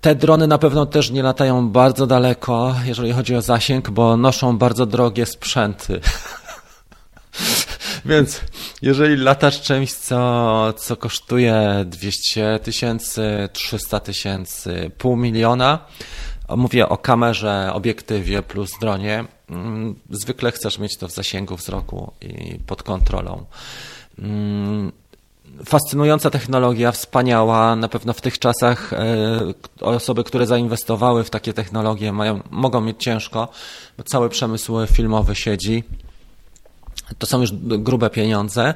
Te drony na pewno też nie latają bardzo daleko, jeżeli chodzi o zasięg, bo noszą bardzo drogie sprzęty. Więc jeżeli latasz czymś, co, co kosztuje 200 tysięcy, 300 tysięcy, pół miliona, mówię o kamerze, obiektywie plus dronie, mm, zwykle chcesz mieć to w zasięgu wzroku i pod kontrolą. Mm, fascynująca technologia, wspaniała. Na pewno w tych czasach e, osoby, które zainwestowały w takie technologie, mają, mogą mieć ciężko, bo cały przemysł filmowy siedzi. To są już grube pieniądze.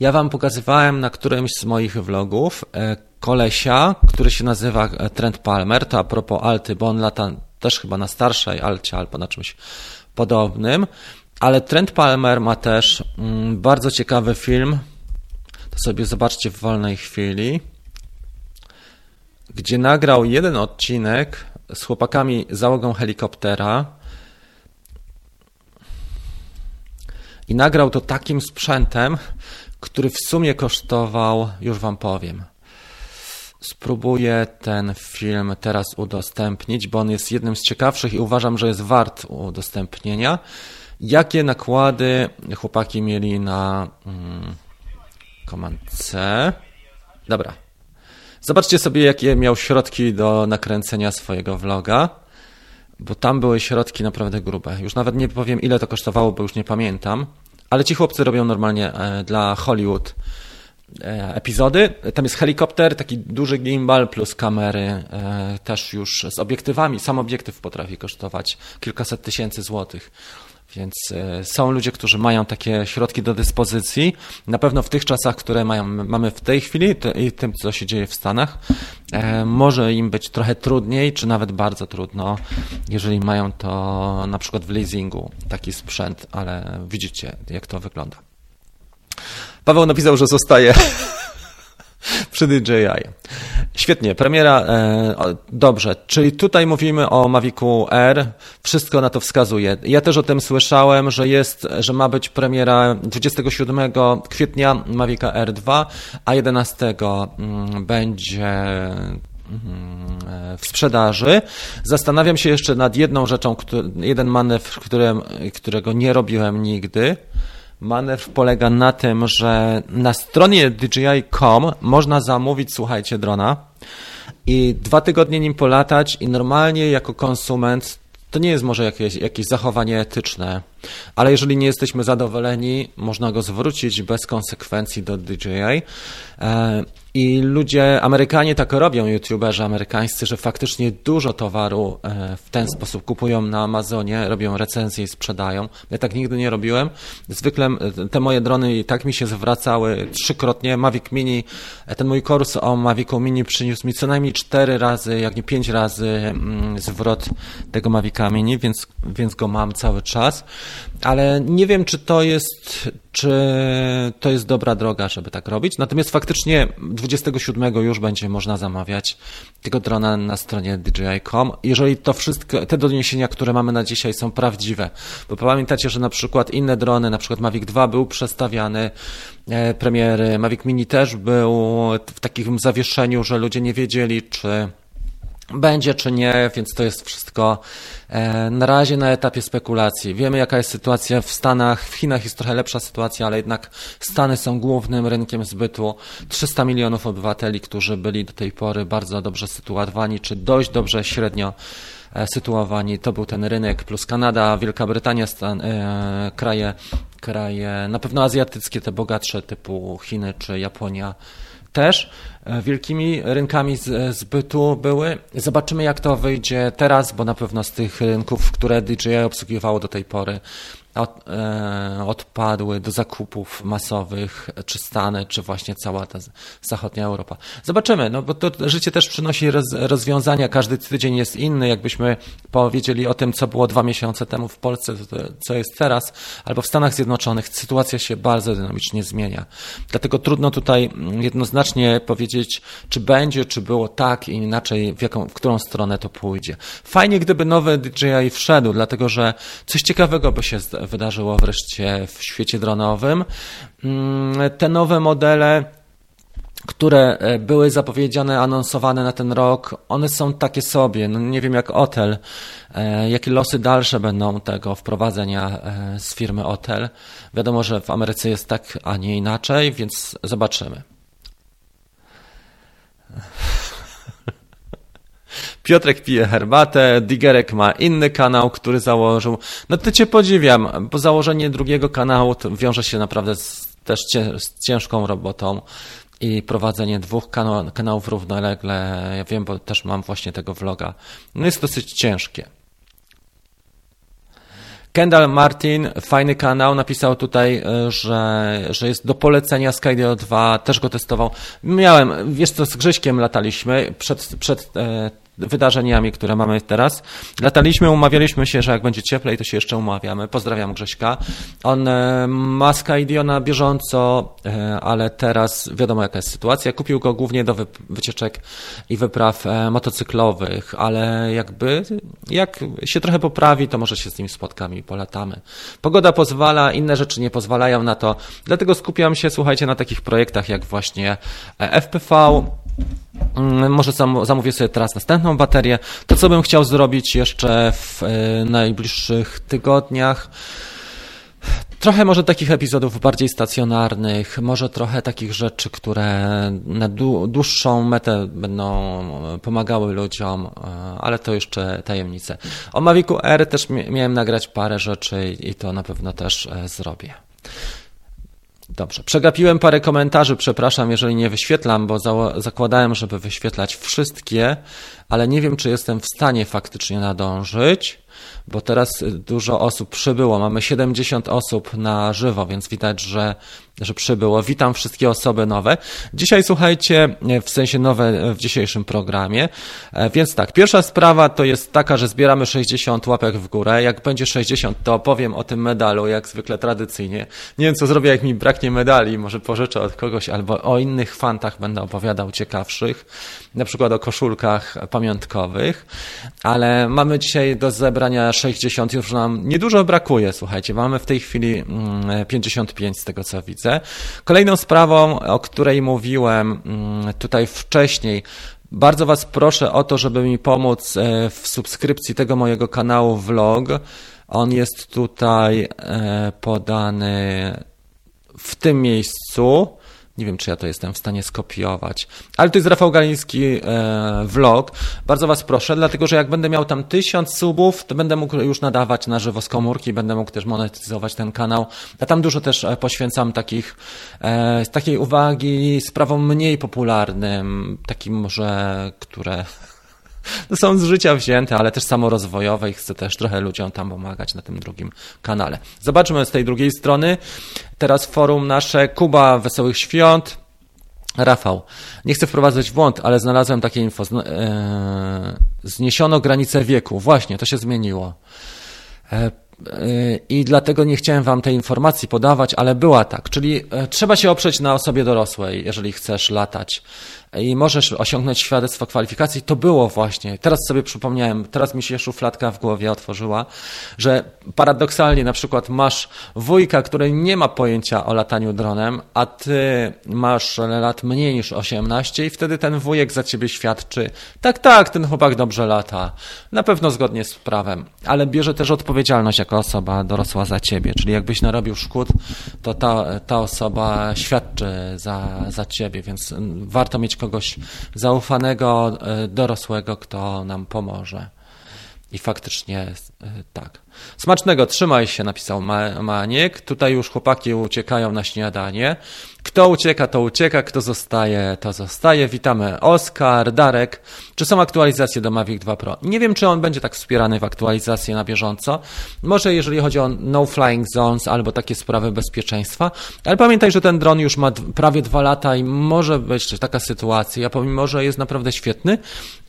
Ja wam pokazywałem na którymś z moich vlogów e, kolesia, który się nazywa e, Trent Palmer, to a propos Alty, bo on lata też chyba na starszej Alcie albo na czymś podobnym, ale Trent Palmer ma też mm, bardzo ciekawy film, to sobie zobaczcie w wolnej chwili, gdzie nagrał jeden odcinek z chłopakami załogą helikoptera, I nagrał to takim sprzętem, który w sumie kosztował, już Wam powiem. Spróbuję ten film teraz udostępnić, bo on jest jednym z ciekawszych i uważam, że jest wart udostępnienia. Jakie nakłady chłopaki mieli na Command C? Dobra. Zobaczcie sobie, jakie miał środki do nakręcenia swojego vloga bo tam były środki naprawdę grube. Już nawet nie powiem, ile to kosztowało, bo już nie pamiętam, ale ci chłopcy robią normalnie e, dla Hollywood e, epizody. Tam jest helikopter, taki duży gimbal plus kamery, e, też już z obiektywami. Sam obiektyw potrafi kosztować kilkaset tysięcy złotych. Więc e, są ludzie, którzy mają takie środki do dyspozycji. Na pewno w tych czasach, które mają, mamy w tej chwili i tym, co się dzieje w Stanach, e, może im być trochę trudniej, czy nawet bardzo trudno, jeżeli mają to na przykład w leasingu, taki sprzęt, ale widzicie, jak to wygląda. Paweł napisał, że zostaje przy DJI. Świetnie, premiera, e, dobrze, czyli tutaj mówimy o Mavicu R, wszystko na to wskazuje. Ja też o tym słyszałem, że jest, że ma być premiera 27 kwietnia Mavica R2, a 11 mm, będzie mm, w sprzedaży. Zastanawiam się jeszcze nad jedną rzeczą, jeden manewr, którego nie robiłem nigdy. Manewr polega na tym, że na stronie DJI.com można zamówić, słuchajcie, drona i dwa tygodnie nim polatać i normalnie jako konsument to nie jest może jakieś, jakieś zachowanie etyczne, ale jeżeli nie jesteśmy zadowoleni, można go zwrócić bez konsekwencji do DJI. E, I ludzie, Amerykanie tak robią, youtuberzy amerykańscy, że faktycznie dużo towaru e, w ten sposób kupują na Amazonie, robią recenzje i sprzedają. Ja tak nigdy nie robiłem. Zwykle e, te moje drony i tak mi się zwracały trzykrotnie. Mavic Mini, ten mój kurs o Mavicu Mini przyniósł mi co najmniej cztery razy, jak nie pięć razy mm, zwrot tego Mavica Mini, więc, więc go mam cały czas. Ale nie wiem, czy to jest, czy to jest dobra droga, żeby tak robić. Natomiast faktycznie 27 już będzie można zamawiać tego drona na stronie DJI.com. Jeżeli to wszystko, te doniesienia, które mamy na dzisiaj są prawdziwe, bo pamiętacie, że na przykład inne drony, na przykład Mavic 2 był przestawiany, e, premiery Mavic Mini też był w takim zawieszeniu, że ludzie nie wiedzieli, czy będzie czy nie, więc to jest wszystko e, na razie na etapie spekulacji. Wiemy, jaka jest sytuacja w Stanach, w Chinach jest trochę lepsza sytuacja, ale jednak Stany są głównym rynkiem zbytu. 300 milionów obywateli, którzy byli do tej pory bardzo dobrze sytuowani, czy dość dobrze średnio e, sytuowani. To był ten rynek, plus Kanada, Wielka Brytania, Stan, e, kraje, kraje na pewno azjatyckie, te bogatsze typu Chiny czy Japonia też e, wielkimi rynkami zbytu były. Zobaczymy, jak to wyjdzie teraz, bo na pewno z tych rynków, które DJI obsługiwało do tej pory, od, e, odpadły do zakupów masowych, czy Stany, czy właśnie cała ta zachodnia Europa. Zobaczymy, no bo to życie też przynosi roz, rozwiązania, każdy tydzień jest inny, jakbyśmy powiedzieli o tym, co było dwa miesiące temu w Polsce, to, co jest teraz, albo w Stanach Zjednoczonych, sytuacja się bardzo dynamicznie zmienia. Dlatego trudno tutaj jednoznacznie powiedzieć, czy będzie, czy było tak i inaczej, w, jaką, w którą stronę to pójdzie. Fajnie, gdyby nowy DJI wszedł, dlatego że coś ciekawego by się wydarzyło wreszcie w świecie dronowym. Mm, te nowe modele które e, były zapowiedziane, anonsowane na ten rok, one są takie sobie. No nie wiem jak Otel, e, jakie losy dalsze będą tego wprowadzenia e, z firmy Otel. Wiadomo, że w Ameryce jest tak, a nie inaczej, więc zobaczymy. Piotrek pije herbatę, Digerek ma inny kanał, który założył. No to cię podziwiam, bo założenie drugiego kanału wiąże się naprawdę z, też z ciężką robotą i prowadzenie dwóch kanałów równolegle. Ja wiem, bo też mam właśnie tego vloga. No jest dosyć ciężkie. Kendall Martin, fajny kanał, napisał tutaj, e, że, że jest do polecenia Skydio 2, też go testował. Miałem, wiesz co, z Grześkiem lataliśmy przed, przed e, wydarzeniami, które mamy teraz. Lataliśmy, umawialiśmy się, że jak będzie cieplej, to się jeszcze umawiamy. Pozdrawiam Grześka. On e, ma Skydio na bieżąco, e, ale teraz wiadomo jaka jest sytuacja. Kupił go głównie do wycieczek i wypraw e, motocyklowych, ale jakby jak się trochę poprawi, to może się z nim spotkamy i polatamy. Pogoda pozwala, inne rzeczy nie pozwalają na to, dlatego skupiam się, słuchajcie, na takich projektach jak właśnie FPV, może zamówię sobie teraz następną baterię. To, co bym chciał zrobić jeszcze w e, najbliższych tygodniach, Trochę może takich epizodów bardziej stacjonarnych, może trochę takich rzeczy, które na dłuższą metę będą pomagały ludziom, e, ale to jeszcze tajemnice. O Mavicu R też miałem nagrać parę rzeczy i to na pewno też e, zrobię. Dobrze. Przegapiłem parę komentarzy, przepraszam, jeżeli nie wyświetlam, bo zakładałem, żeby wyświetlać wszystkie, ale nie wiem, czy jestem w stanie faktycznie nadążyć bo teraz dużo osób przybyło. Mamy 70 osób na żywo, więc widać, że, że przybyło. Witam wszystkie osoby nowe. Dzisiaj słuchajcie, w sensie nowe w dzisiejszym programie. E, więc tak, pierwsza sprawa to jest taka, że zbieramy 60 łapek w górę. Jak będzie 60, to opowiem o tym medalu, jak zwykle tradycyjnie. Nie wiem, co zrobię, jak mi braknie medali. Może pożyczę od kogoś, albo o innych fantach będę opowiadał ciekawszych. Na przykład o koszulkach pamiątkowych. Ale mamy dzisiaj do zebrania 60 już nam niedużo brakuje, słuchajcie. Mamy w tej chwili 55 mm, z tego co widzę. Kolejną sprawą, o której mówiłem mm, tutaj wcześniej, bardzo Was proszę o to, żeby mi pomóc e, w subskrypcji tego mojego kanału vlog. On jest tutaj e, podany w tym miejscu. Nie wiem, czy ja to jestem w stanie skopiować. Ale to jest Rafał Galiński e, vlog. Bardzo Was proszę, dlatego że jak będę miał tam tysiąc subów, to będę mógł już nadawać na żywo z komórki, będę mógł też monetyzować ten kanał. Ja tam dużo też e, poświęcam takich, e, takiej uwagi sprawom mniej popularnym, takim może, które są z życia wzięte, ale też samorozwojowe i chcę też trochę ludziom tam pomagać na tym drugim kanale. Zobaczmy z tej drugiej strony. Teraz forum nasze Kuba Wesołych Świąt. Rafał, nie chcę wprowadzać w błąd, ale znalazłem takie info. E, zniesiono granicę wieku. Właśnie, to się zmieniło. E, i dlatego nie chciałem Wam tej informacji podawać, ale była tak. Czyli trzeba się oprzeć na osobie dorosłej, jeżeli chcesz latać i możesz osiągnąć świadectwo kwalifikacji, to było właśnie. Teraz sobie przypomniałem, teraz mi się szufladka w głowie otworzyła, że paradoksalnie na przykład masz wujka, który nie ma pojęcia o lataniu dronem, a ty masz lat mniej niż 18 i wtedy ten wujek za ciebie świadczy, tak, tak, ten chłopak dobrze lata, na pewno zgodnie z prawem, ale bierze też odpowiedzialność jako osoba dorosła za ciebie, czyli jakbyś narobił szkód, to ta, ta osoba świadczy za, za ciebie, więc warto mieć kogoś zaufanego, e, dorosłego, kto nam pomoże. I faktycznie e, tak. Smacznego, trzymaj się, napisał Maniek. Tutaj już chłopaki uciekają na śniadanie. Kto ucieka, to ucieka, kto zostaje, to zostaje. Witamy Oskar, Darek. Czy są aktualizacje do Mavic 2 Pro? Nie wiem, czy on będzie tak wspierany w aktualizacje na bieżąco. Może jeżeli chodzi o no flying zones albo takie sprawy bezpieczeństwa. Ale pamiętaj, że ten dron już ma prawie dwa lata i może być taka sytuacja, pomimo, że jest naprawdę świetny,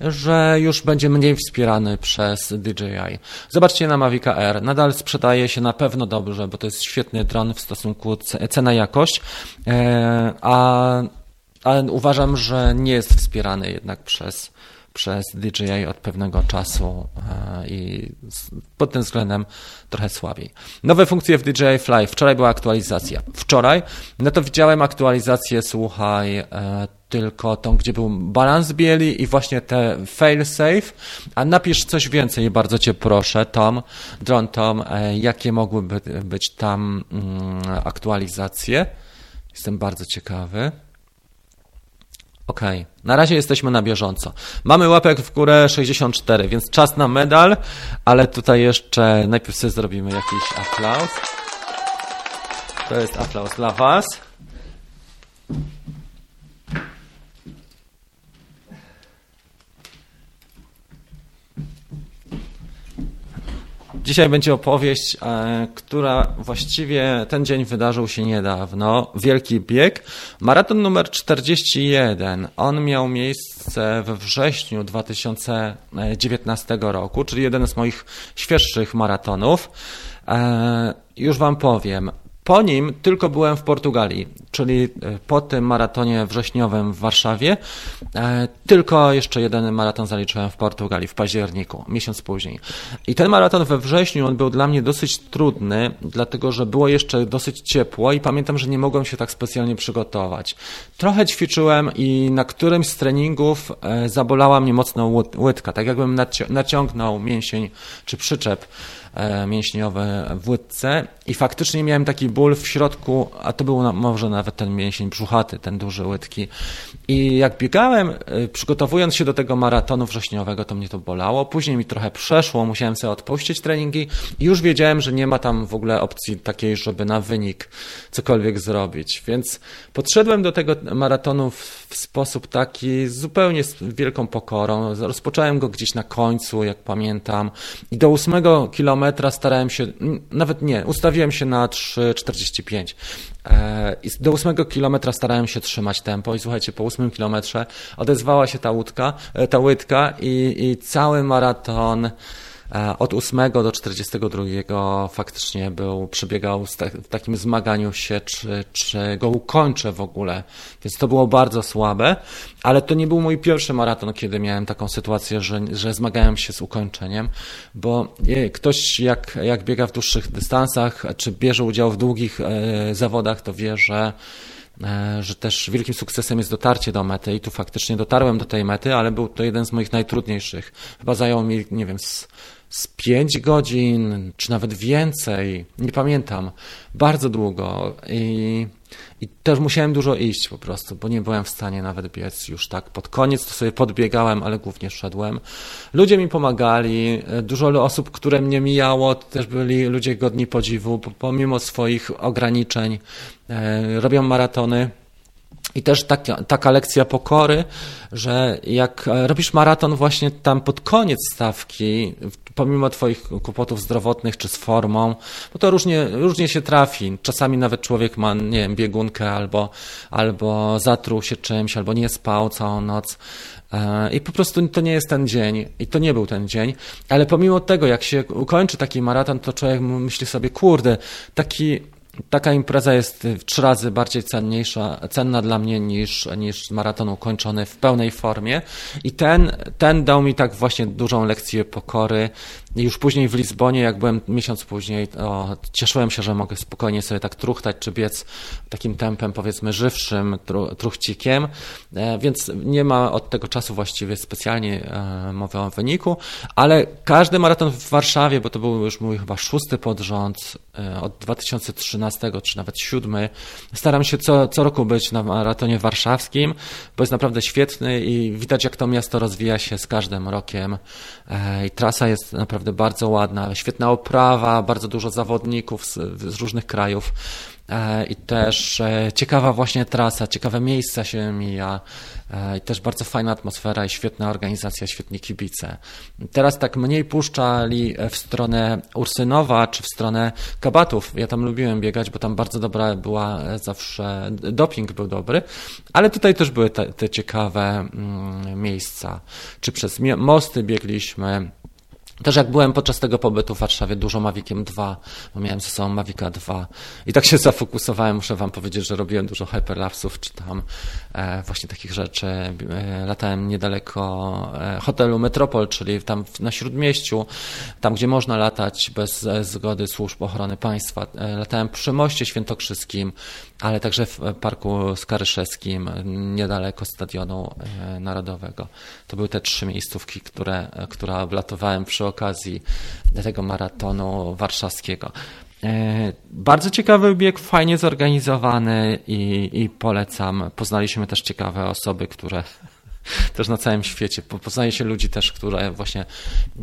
że już będzie mniej wspierany przez DJI. Zobaczcie na Mavica Nadal sprzedaje się na pewno dobrze, bo to jest świetny dron w stosunku cena-jakość. E, a, ale uważam, że nie jest wspierany jednak przez, przez DJI od pewnego czasu e, i pod tym względem trochę słabiej. Nowe funkcje w DJI Fly. Wczoraj była aktualizacja. Wczoraj, no to widziałem aktualizację, słuchaj, e, tylko tą, gdzie był balans bieli i właśnie te fail safe, a napisz coś więcej, bardzo cię proszę, Tom, Drone Tom, e, jakie mogłyby być tam mm, aktualizacje. Jestem bardzo ciekawy. Ok, na razie jesteśmy na bieżąco. Mamy łapek w górę 64, więc czas na medal, ale tutaj jeszcze najpierw sobie zrobimy jakiś aplauz. To jest aplauz dla Was. Dzisiaj będzie opowieść, e, która właściwie ten dzień wydarzył się niedawno. Wielki bieg. Maraton numer 41. On miał miejsce we wrześniu 2019 roku, czyli jeden z moich świeższych maratonów. E, już Wam powiem. Po nim tylko byłem w Portugalii, czyli e, po tym maratonie wrześniowym w Warszawie, e, tylko jeszcze jeden maraton zaliczyłem w Portugalii w październiku, miesiąc później. I ten maraton we wrześniu, on był dla mnie dosyć trudny, dlatego że było jeszcze dosyć ciepło i pamiętam, że nie mogłem się tak specjalnie przygotować. Trochę ćwiczyłem i na którymś z treningów e, zabolała mnie mocno łydka, tak jakbym naciągnął mięsień czy przyczep mięśniowe w łydce i faktycznie miałem taki ból w środku, a to był może nawet ten mięsień brzuchaty, ten duży łydki. I jak biegałem, e, przygotowując się do tego maratonu wrześniowego, to mnie to bolało. Później mi trochę przeszło, musiałem sobie odpuścić treningi i już wiedziałem, że nie ma tam w ogóle opcji takiej, żeby na wynik cokolwiek zrobić. Więc podszedłem do tego maratonu w, w sposób taki zupełnie z wielką pokorą. Rozpocząłem go gdzieś na końcu, jak pamiętam, i do ósmego kilometra starałem się, nawet nie, ustawiłem się na 3,45. E, do 8 kilometra starałem się trzymać tempo i słuchajcie, po 8 kilometrze odezwała się ta łódka, e, ta łydka i, i cały maraton od 8 do 42 faktycznie był, przebiegał w takim zmaganiu się, czy, czy go ukończę w ogóle. Więc to było bardzo słabe, ale to nie był mój pierwszy maraton, kiedy miałem taką sytuację, że, że zmagałem się z ukończeniem, bo ktoś jak, jak biega w dłuższych dystansach, czy bierze udział w długich e, zawodach, to wie, że e, że też wielkim sukcesem jest dotarcie do mety i tu faktycznie dotarłem do tej mety, ale był to jeden z moich najtrudniejszych. Chyba zajął mi, nie wiem, z z 5 godzin, czy nawet więcej, nie pamiętam, bardzo długo i, i też musiałem dużo iść po prostu, bo nie byłem w stanie nawet biec już tak. Pod koniec to sobie podbiegałem, ale głównie szedłem. Ludzie mi pomagali, dużo osób, które mnie mijało, też byli ludzie godni podziwu, pomimo swoich ograniczeń, e, robią maratony I też taka, taka lekcja pokory, że jak robisz maraton właśnie tam pod koniec stawki, pomimo Twoich kłopotów zdrowotnych czy z formą, bo to różnie, różnie się trafi. Czasami nawet człowiek ma, nie wiem, biegunkę albo, albo zatruł się czymś, albo nie spał całą noc. E, I po prostu to nie jest ten dzień, i to nie był ten dzień, ale pomimo tego, jak się ukończy taki maraton, to człowiek myśli sobie, kurde, taki Taka impreza jest trzy razy bardziej cenniejsza, cenna dla mnie niż, niż maraton ukończony w pełnej formie. I ten, ten dał mi tak właśnie dużą lekcję pokory. Już później w Lizbonie, jak byłem miesiąc później, o, cieszyłem się, że mogę spokojnie sobie tak truchtać czy biec takim tempem, powiedzmy, żywszym tru, truchcikiem. E, więc nie ma od tego czasu właściwie specjalnie e, mowy o wyniku, ale każdy maraton w Warszawie, bo to był już mój chyba szósty pod rząd od 2013 13 czy nawet 7. Staram się co, co roku być na maratonie warszawskim, bo jest naprawdę świetny i widać, jak to miasto rozwija się z każdym rokiem. E, I trasa jest naprawdę bardzo ładna, świetna oprawa, bardzo dużo zawodników z, z różnych krajów. E, i też e, ciekawa właśnie trasa, ciekawe miejsca się mija e, i też bardzo fajna atmosfera i świetna organizacja, świetni kibice. Teraz tak mniej puszczali w stronę Ursynowa czy w stronę Kabatów. Ja tam lubiłem biegać, bo tam bardzo dobra była zawsze, doping był dobry, ale tutaj też były te, te ciekawe mm, miejsca. Czy przez mosty biegliśmy, też jak byłem podczas tego pobytu w Warszawie dużo Maviciem 2, bo miałem ze sobą Mavica 2 i tak się zafokusowałem, muszę wam powiedzieć, że robiłem dużo hyperlapsów, czy tam e, właśnie takich rzeczy. E, latałem niedaleko e, hotelu Metropol, czyli tam na Śródmieściu, tam gdzie można latać bez e, zgody służb ochrony państwa. E, latałem przy moście świętokrzyskim, ale także w Parku Skaryszewskim, niedaleko Stadionu e, Narodowego. To były te trzy miejscówki, które, które oblatowałem przy okazji tego maratonu warszawskiego. E, bardzo ciekawy bieg, fajnie zorganizowany i, i polecam. Poznaliśmy też ciekawe osoby, które też na całym świecie. Poznaje się ludzi też, które właśnie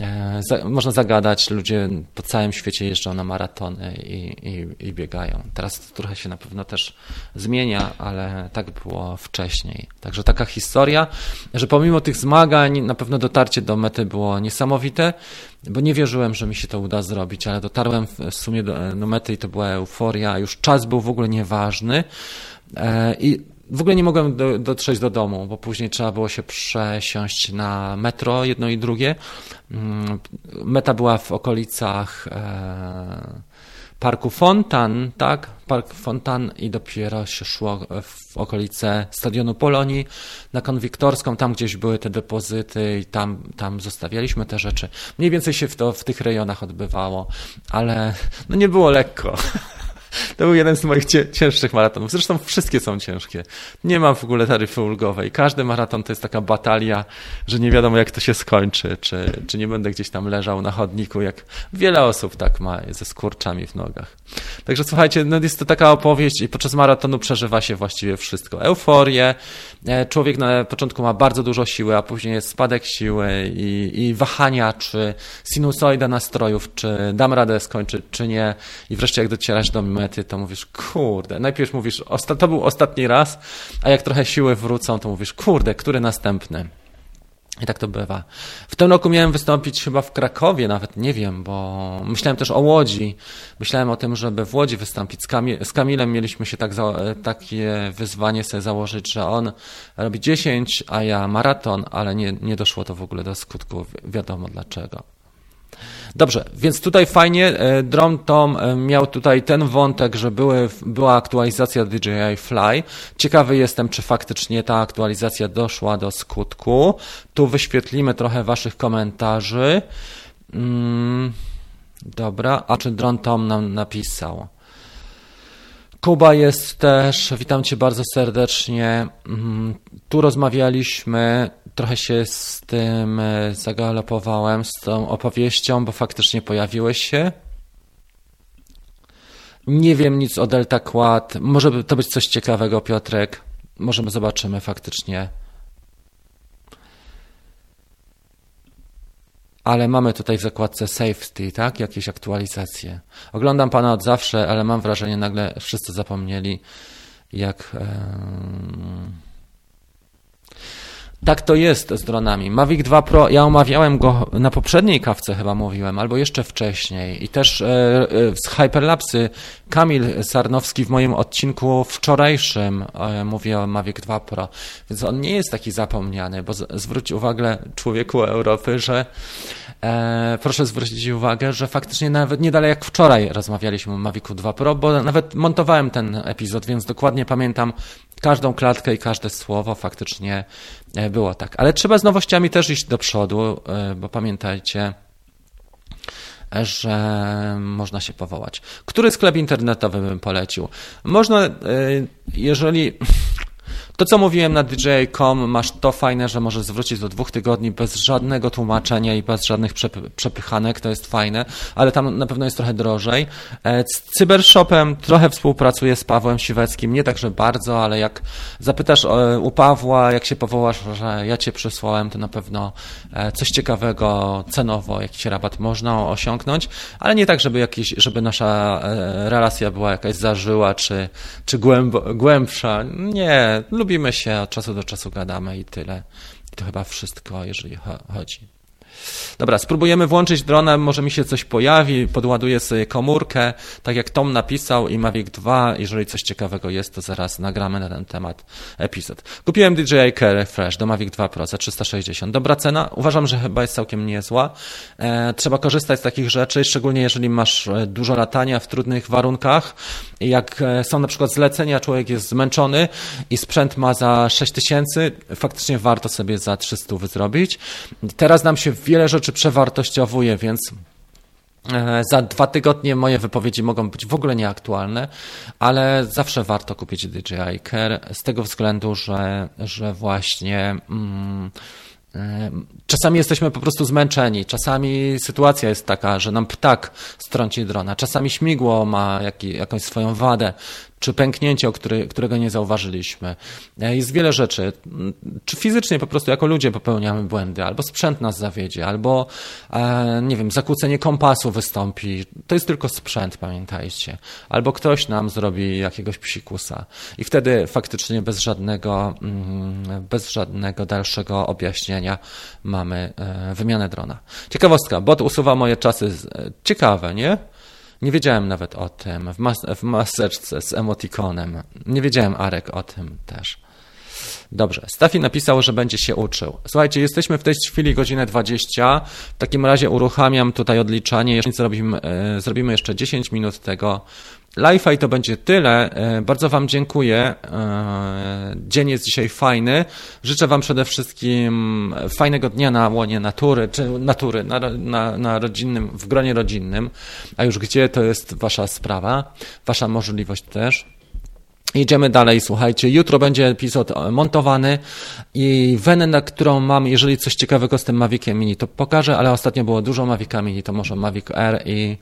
e, za, można zagadać. Ludzie po całym świecie jeżdżą na maratony i, i, i, biegają. Teraz to trochę się na pewno też zmienia, ale tak było wcześniej. Także taka historia, że pomimo tych zmagań na pewno dotarcie do mety było niesamowite, bo nie wierzyłem, że mi się to uda zrobić, ale dotarłem w sumie do, do mety i to była euforia. Już czas był w ogóle nieważny. E, I w ogóle nie mogłem do, dotrzeć do domu, bo później trzeba było się przesiąść na metro, jedno i drugie. Mm, meta była w okolicach e, Parku Fontan, tak? Park Fontan i dopiero się szło w okolice Stadionu Polonii na Konwiktorską, tam gdzieś były te depozyty i tam, tam zostawialiśmy te rzeczy. Mniej więcej się w, to, w tych rejonach odbywało, ale no nie było lekko. To był jeden z moich cięższych maratonów. Zresztą wszystkie są ciężkie. Nie mam w ogóle taryfy ulgowej. Każdy maraton to jest taka batalia, że nie wiadomo jak to się skończy, czy, czy nie będę gdzieś tam leżał na chodniku, jak wiele osób tak ma ze skurczami w nogach. Także słuchajcie, no jest to taka opowieść i podczas maratonu przeżywa się właściwie wszystko. Euforię, e, człowiek na początku ma bardzo dużo siły, a później jest spadek siły i, i wahania, czy sinusoida nastrojów, czy dam radę skończyć, czy nie. I wreszcie jak docierasz do mety, to mówisz, kurde, najpierw mówisz, to był ostatni raz, a jak trochę siły wrócą, to mówisz, kurde, który następny? I tak to bywa. W tym roku miałem wystąpić chyba w Krakowie, nawet nie wiem, bo myślałem też o Łodzi. Myślałem o tym, żeby w Łodzi wystąpić. Z, Kamil, z Kamilem mieliśmy się tak takie wyzwanie sobie założyć, że on robi 10, a ja maraton, ale nie, nie doszło to w ogóle do skutku. Wiadomo dlaczego. Dobrze, więc tutaj fajnie. E, Drum Tom e, miał tutaj ten wątek, że były, była aktualizacja DJI Fly. Ciekawy jestem, czy faktycznie ta aktualizacja doszła do skutku. Tu wyświetlimy trochę Waszych komentarzy. Mm, dobra, a czy Drum Tom nam napisał? Kuba jest też, witam Cię bardzo serdecznie. Mm, tu rozmawialiśmy trochę się z tym e, zagalopowałem, z tą opowieścią, bo faktycznie pojawiłeś się. Nie wiem nic o Delta Quad. Może to być coś ciekawego, Piotrek. Możemy zobaczymy faktycznie. Ale mamy tutaj w zakładce safety, tak? Jakieś aktualizacje. Oglądam pana od zawsze, ale mam wrażenie, nagle wszyscy zapomnieli jak tak to jest z dronami. Mavic 2 Pro, ja omawiałem go na poprzedniej kawce chyba mówiłem, albo jeszcze wcześniej. I też e, e, z Hyperlapsy Kamil Sarnowski w moim odcinku wczorajszym e, mówi o Mavic 2 Pro. Więc on nie jest taki zapomniany, bo zwróć uwagę człowieku Europy, że e, proszę zwrócić uwagę, że faktycznie nawet nie dalej jak wczoraj rozmawialiśmy o Mavicu 2 Pro, bo nawet montowałem ten epizod, więc dokładnie pamiętam każdą klatkę i każde słowo faktycznie e, było tak. Ale trzeba z nowościami też iść do przodu, e, bo pamiętajcie, że można się powołać. Który sklep internetowy bym polecił? Można, e, jeżeli to, co mówiłem na DJ.com, masz to fajne, że możesz zwrócić do dwóch tygodni bez żadnego tłumaczenia i bez żadnych przepychanek, to jest fajne, ale tam na pewno jest trochę drożej. E, z Cybershopem trochę współpracuję z Pawłem Siweckim, nie tak, że bardzo, ale jak zapytasz e, u Pawła, jak się powołasz, że ja cię przysłałem, to na pewno e, coś ciekawego cenowo, jakiś rabat można osiągnąć, ale nie tak, żeby, jakiś, żeby nasza relacja była jakaś zażyła, czy, czy głębsza. Nie, lubimy się, od czasu do czasu gadamy i tyle. I to chyba wszystko, jeżeli chodzi. Dobra, spróbujemy włączyć drona, może mi się coś pojawi, podładuję sobie komórkę, tak jak Tom napisał i Mavic 2, jeżeli coś ciekawego jest, to zaraz nagramy na ten temat epizod. Kupiłem DJI Care Fresh do Mavic 2 Pro za 360. Dobra cena, uważam, że chyba jest całkiem niezła. E, trzeba korzystać z takich rzeczy, szczególnie jeżeli masz e, dużo latania w trudnych warunkach. Jak e, są na przykład zlecenia, człowiek jest zmęczony i sprzęt ma za 6000, faktycznie warto sobie za 300 zrobić. Teraz nam się wiele rzeczy przewartościowuje, więc e, za dwa tygodnie moje wypowiedzi mogą być w ogóle nieaktualne, ale zawsze warto kupić DJI Care z tego względu, że, że właśnie. Mm, e, Czasami jesteśmy po prostu zmęczeni, czasami sytuacja jest taka, że nam ptak strąci drona, czasami śmigło ma jak, jakąś swoją wadę, czy pęknięcie, który, którego nie zauważyliśmy. E, jest wiele rzeczy. Czy fizycznie po prostu jako ludzie popełniamy błędy, albo sprzęt nas zawiedzie, albo e, nie wiem, zakłócenie kompasu wystąpi. To jest tylko sprzęt, pamiętajcie. Albo ktoś nam zrobi jakiegoś psikusa. I wtedy faktycznie bez żadnego, mm, bez żadnego dalszego objaśnienia mamy e, wymianę drona. Ciekawostka, bot usuwa moje czasy. Ciekawe, nie? Nie wiedziałem nawet o tym. W, mas w maseczce z emotikonem. Nie wiedziałem, Arek, o tym też. Dobrze. Stafi napisał, że będzie się uczył. Słuchajcie, jesteśmy w tej chwili godzinę 20. W takim razie uruchamiam tutaj odliczanie. Zrobimy, e, zrobimy jeszcze 10 minut tego Live'a i to będzie tyle. E, bardzo Wam dziękuję. E, dzień jest dzisiaj fajny. Życzę Wam przede wszystkim fajnego dnia na łonie natury, czy natury, na, na, na rodzinnym, w gronie rodzinnym. A już gdzie to jest Wasza sprawa, Wasza możliwość też. Jedziemy dalej, słuchajcie. Jutro będzie epizod montowany i wenę, na którą mam, jeżeli coś ciekawego z tym Maviciem Mini, to pokażę, ale ostatnio było dużo Mavica Mini, to może Mavic Air i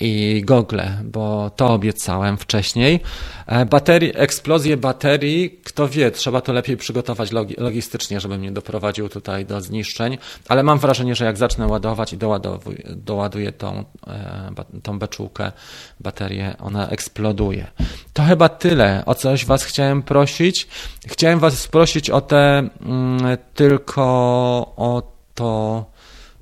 i gogle, bo to obiecałem wcześniej. E, baterii, eksplozję baterii, kto wie, trzeba to lepiej przygotować logistycznie, żebym nie doprowadził tutaj do zniszczeń, ale mam wrażenie, że jak zacznę ładować i doładuję tą, e, tą beczułkę, baterię, ona eksploduje. To chyba tyle, o coś Was chciałem prosić. Chciałem Was prosić o te mm, tylko o to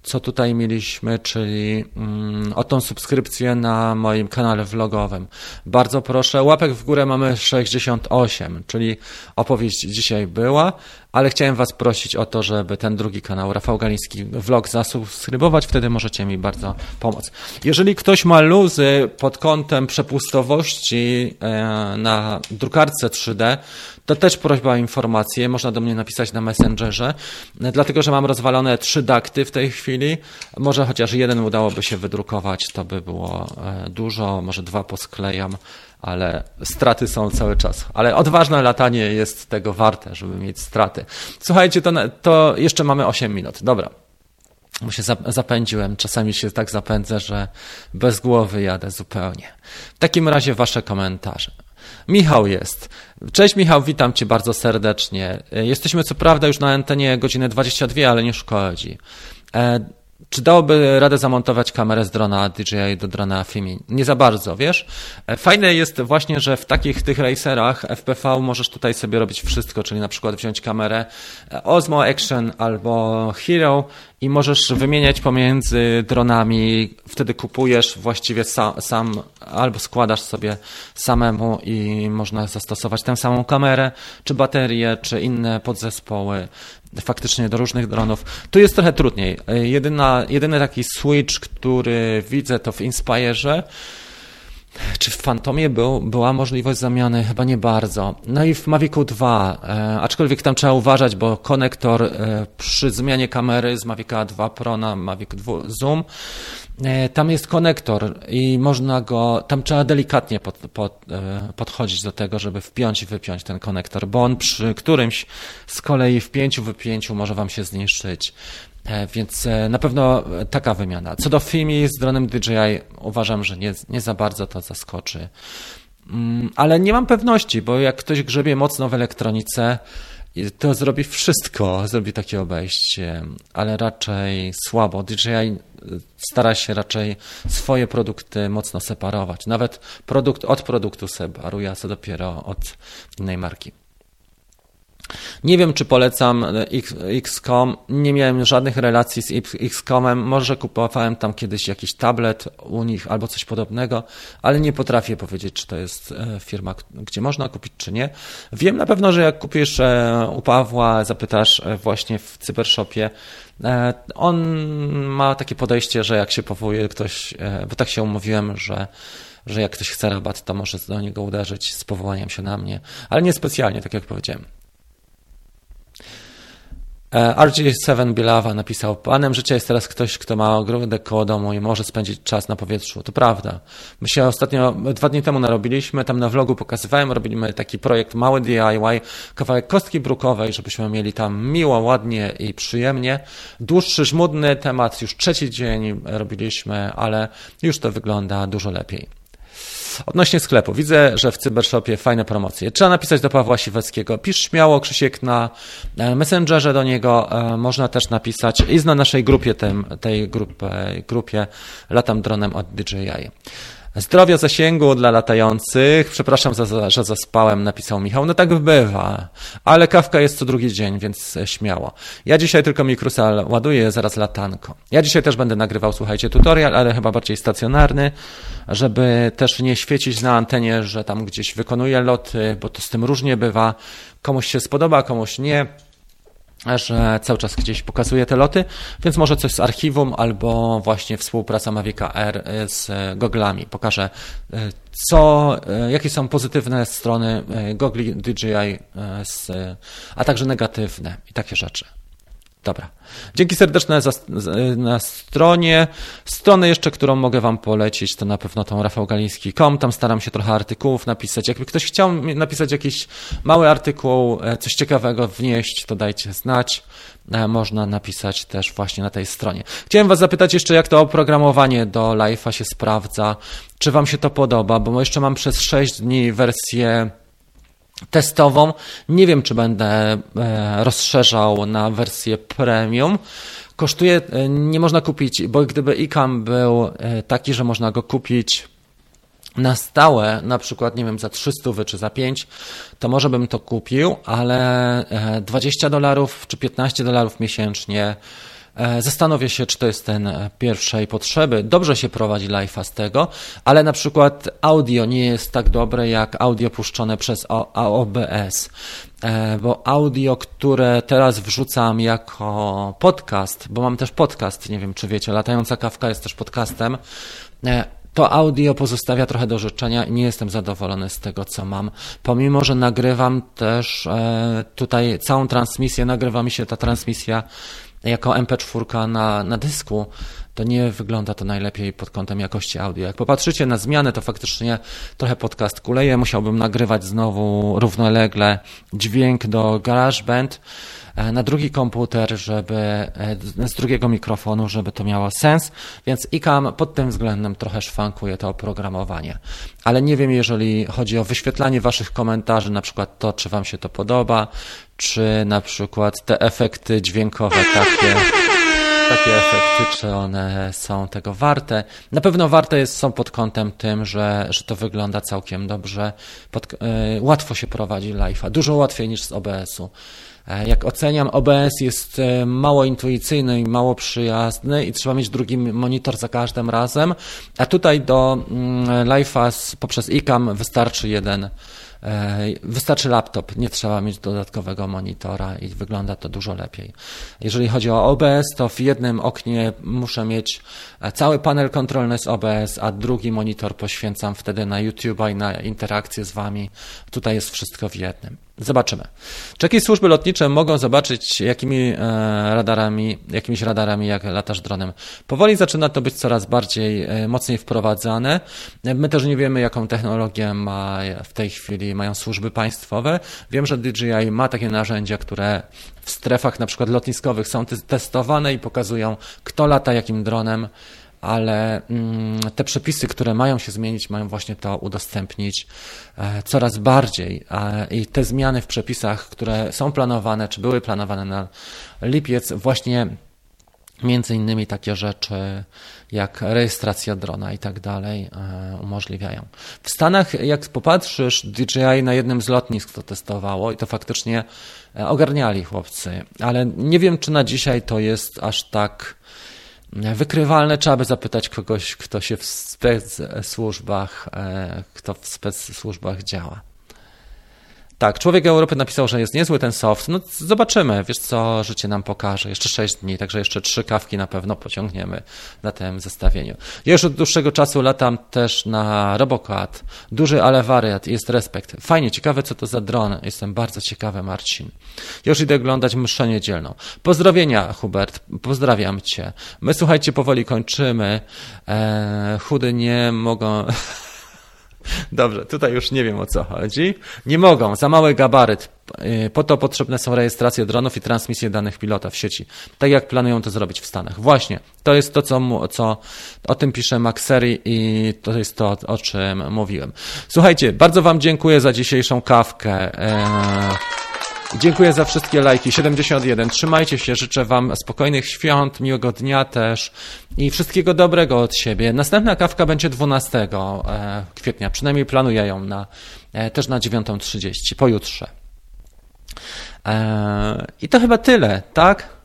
co tutaj mieliśmy, czyli mm, o tą subskrypcję na moim kanale vlogowym. Bardzo proszę, łapek w górę mamy 68, czyli opowieść dzisiaj była, ale chciałem Was prosić o to, żeby ten drugi kanał, Rafał Galiński Vlog, zasubskrybować, wtedy możecie mi bardzo pomóc. Jeżeli ktoś ma luzy pod kątem przepustowości e, na drukarce 3D, to też prośba o informacje, można do mnie napisać na Messengerze, dlatego że mam rozwalone trzy dakty w tej chwili. Może chociaż jeden udałoby się wydrukować, to by było e, dużo, może dwa posklejam, ale straty są cały czas. Ale odważne latanie jest tego warte, żeby mieć straty. Słuchajcie, to, to jeszcze mamy 8 minut. Dobra. Bo się zapędziłem, czasami się tak zapędzę, że bez głowy jadę zupełnie. W takim razie wasze komentarze. Michał jest. Cześć Michał, witam Cię bardzo serdecznie. Jesteśmy co prawda już na antenie godzinę 22, ale nie szkodzi. Czy dałoby radę zamontować kamerę z drona DJI do drona Fimi? Nie za bardzo, wiesz? E, fajne jest właśnie, że w takich tych racerach FPV możesz tutaj sobie robić wszystko, czyli na przykład wziąć kamerę e, Osmo Action albo Hero i możesz wymieniać pomiędzy dronami. Wtedy kupujesz właściwie sam, sam albo składasz sobie samemu i można zastosować tę samą kamerę, czy baterię, czy inne podzespoły faktycznie do różnych dronów. Tu jest trochę trudniej. Jedyna, jedyny taki switch, który widzę to w Inspire'ze, czy w Fantomie był, była możliwość zamiany? Chyba nie bardzo. No i w Mavicu 2, e, aczkolwiek tam trzeba uważać, bo konektor e, przy zmianie kamery z Mavica 2 Pro na Mavic 2 Zoom, e, tam jest konektor i można go, tam trzeba delikatnie pod, pod, e, podchodzić do tego, żeby wpiąć i wypiąć ten konektor, bo on przy którymś z kolei wpięciu, wypięciu może Wam się zniszczyć. E, więc e, na pewno taka wymiana. Co do Fimi z dronem DJI uważam, że nie, nie za bardzo to zaskoczy. Mm, ale nie mam pewności, bo jak ktoś grzebie mocno w elektronice, to zrobi wszystko, zrobi takie obejście, ale raczej słabo. DJI e, stara się raczej swoje produkty mocno separować. Nawet produkt od produktu separuje, a co dopiero od innej marki. Nie wiem, czy polecam e, XCOM. Nie miałem żadnych relacji z XCOMem. Może kupowałem tam kiedyś jakiś tablet u nich albo coś podobnego, ale nie potrafię powiedzieć, czy to jest e, firma, gdzie można kupić, czy nie. Wiem na pewno, że jak kupisz e, u Pawła, zapytasz właśnie w cybershopie, on ma takie podejście, że jak się powołuje ktoś, bo tak się umówiłem, że że jak ktoś chce rabat, to może do niego uderzyć z powołaniem się na mnie, ale nie specjalnie, tak jak powiedziałem. E, RG7 Bielawa napisał, panem życia jest teraz ktoś, kto ma ogródek koło domu i może spędzić czas na powietrzu. To prawda. My się ostatnio, dwa dni temu narobiliśmy, tam na vlogu pokazywałem, robiliśmy taki projekt mały DIY, kawałek kostki brukowej, żebyśmy mieli tam miło, ładnie i przyjemnie. Dłuższy, żmudny temat, już trzeci dzień robiliśmy, ale już to wygląda dużo lepiej. Odnośnie sklepu, widzę, że w Cybershopie fajne promocje. Trzeba napisać do Pawła Siweckiego. Pisz śmiało, Krzysiek, na e, Messengerze do niego. E, można też napisać i na naszej grupie, tym, tej grupie, grupie Latam Dronem od DJI. Zdrowia zasięgu dla latających. Przepraszam, za, że zaspałem, napisał Michał. No tak bywa, ale kawka jest co drugi dzień, więc śmiało. Ja dzisiaj tylko mikrusal ładuję, zaraz latanko. Ja dzisiaj też będę nagrywał, słuchajcie, tutorial, ale chyba bardziej stacjonarny, żeby też nie świecić na antenie, że tam gdzieś wykonuję loty, bo to z tym różnie bywa. Komuś się spodoba, komuś nie że cały czas gdzieś pokazuje te loty, więc może coś z archiwum albo właśnie współpraca Mavic R z goglami. Pokażę, e, co, e, jakie są pozytywne strony e, gogli DJI, a także negatywne i takie rzeczy. Dobra. Dzięki serdeczne za, na stronie. Stronę jeszcze, którą mogę Wam polecić, to na pewno tą rafałgaliński.com. Tam staram się trochę artykułów napisać. Jakby ktoś chciał napisać jakiś mały artykuł, e, coś ciekawego wnieść, to dajcie znać. E, można napisać też właśnie na tej stronie. Chciałem Was zapytać jeszcze, jak to oprogramowanie do live'a się sprawdza. Czy Wam się to podoba? Bo jeszcze mam przez 6 dni wersję testową. Nie wiem, czy będę e, rozszerzał na wersję premium. Kosztuje, e, nie można kupić, bo gdyby ICAM był e, taki, że można go kupić na stałe, na przykład, nie wiem, za 300 czy za 5, to może bym to kupił, ale 20 dolarów czy 15 dolarów miesięcznie zastanowię się, czy to jest ten e, pierwszej potrzeby. Dobrze się prowadzi live'a z tego, ale na przykład audio nie jest tak dobre jak audio puszczone przez OBS. E, bo audio, które teraz wrzucam jako podcast, bo mam też podcast, nie wiem czy wiecie, Latająca Kawka jest też podcastem, to audio pozostawia trochę do życzenia i nie jestem zadowolony z tego, co mam. Pomimo, że nagrywam też tutaj całą transmisję, nagrywa mi się ta transmisja jako MP4 na, na dysku, to nie wygląda to najlepiej pod kątem jakości audio. Jak popatrzycie na zmianę, to faktycznie trochę podcast kuleje. Musiałbym nagrywać znowu równolegle dźwięk do GarageBand e, na drugi komputer, żeby e, z drugiego mikrofonu, żeby to miało sens, więc ICAM pod tym względem trochę szwankuje to oprogramowanie. Ale nie wiem, jeżeli chodzi o wyświetlanie waszych komentarzy, na przykład to, czy wam się to podoba, czy na przykład te efekty dźwiękowe takie takie efekty, czy one są tego warte. Na pewno warte jest, są pod kątem tym, że, że to wygląda całkiem dobrze. Pod, yy, łatwo się prowadzi live'a, dużo łatwiej niż z OBS-u. E, jak oceniam, OBS jest e, mało intuicyjny i mało przyjazny i trzeba mieć drugi monitor za każdym razem, a tutaj do mm, live'a poprzez iCam wystarczy jeden E, wystarczy laptop, nie trzeba mieć dodatkowego monitora i wygląda to dużo lepiej. Jeżeli chodzi o OBS, to w jednym oknie muszę mieć cały panel kontrolny z OBS, a drugi monitor poświęcam wtedy na YouTube'a i na interakcję z Wami. Tutaj jest wszystko w jednym. Zobaczymy. Czy jakieś służby lotnicze mogą zobaczyć, jakimi e, radarami, jakimiś radarami, jak latasz dronem? Powoli zaczyna to być coraz bardziej mocniej wprowadzane. My też nie wiemy, jaką technologię ma w tej chwili mają służby państwowe. Wiem, że DJI ma takie narzędzia, które w strefach na przykład lotniskowych są testowane i pokazują, kto lata jakim dronem, ale mm, te przepisy, które mają się zmienić, mają właśnie to udostępnić e, coraz bardziej. I te zmiany w przepisach, które są planowane, czy były planowane na lipiec, właśnie Między innymi takie rzeczy jak rejestracja drona i tak dalej e, umożliwiają. W Stanach, jak popatrzysz, DJI na jednym z lotnisk to testowało i to faktycznie e, ogarniali chłopcy, ale nie wiem, czy na dzisiaj to jest aż tak wykrywalne. Trzeba by zapytać kogoś, kto się w spec służbach, kto w spec służbach działa. Tak, człowiek Europy napisał, że jest niezły ten soft. No zobaczymy, wiesz co życie nam pokaże. Jeszcze 6 dni, także jeszcze trzy kawki na pewno pociągniemy na tym zestawieniu. Ja już od dłuższego czasu latam też na Robocat. Duży, ale wariat, jest respekt. Fajnie, ciekawe co to za dron. Jestem bardzo ciekawy, Marcin. Już idę oglądać mszę niedzielną. Pozdrowienia, Hubert. Pozdrawiam cię. My, słuchajcie, powoli kończymy. Eee, chudy nie mogą... Dobrze, tutaj już nie wiem o co chodzi. Nie mogą, za mały gabaryt. Y, po to potrzebne są rejestracje dronów i transmisje danych pilota w sieci. Tak jak planują to zrobić w Stanach. Właśnie, to jest to, co, co o tym pisze Maxery i to jest to, o czym mówiłem. Słuchajcie, bardzo Wam dziękuję za dzisiejszą kawkę. Eee... Dziękuję za wszystkie lajki. 71. Trzymajcie się. Życzę Wam spokojnych świąt, miłego dnia też i wszystkiego dobrego od siebie. Następna kawka będzie 12 e, kwietnia. Przynajmniej planuję ją na, e, też na 9.30, pojutrze. E, I to chyba tyle, tak?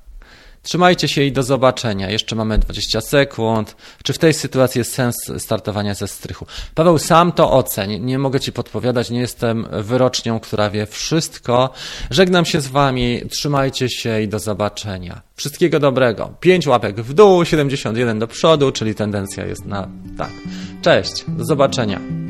Trzymajcie się i do zobaczenia. Jeszcze mamy 20 sekund. Czy w tej sytuacji jest sens startowania ze strychu? Paweł, sam to oceń. Nie mogę Ci podpowiadać, nie jestem wyrocznią, która wie wszystko. Żegnam się z Wami, trzymajcie się i do zobaczenia. Wszystkiego dobrego. 5 łapek w dół, 71 do przodu, czyli tendencja jest na tak. Cześć, do zobaczenia.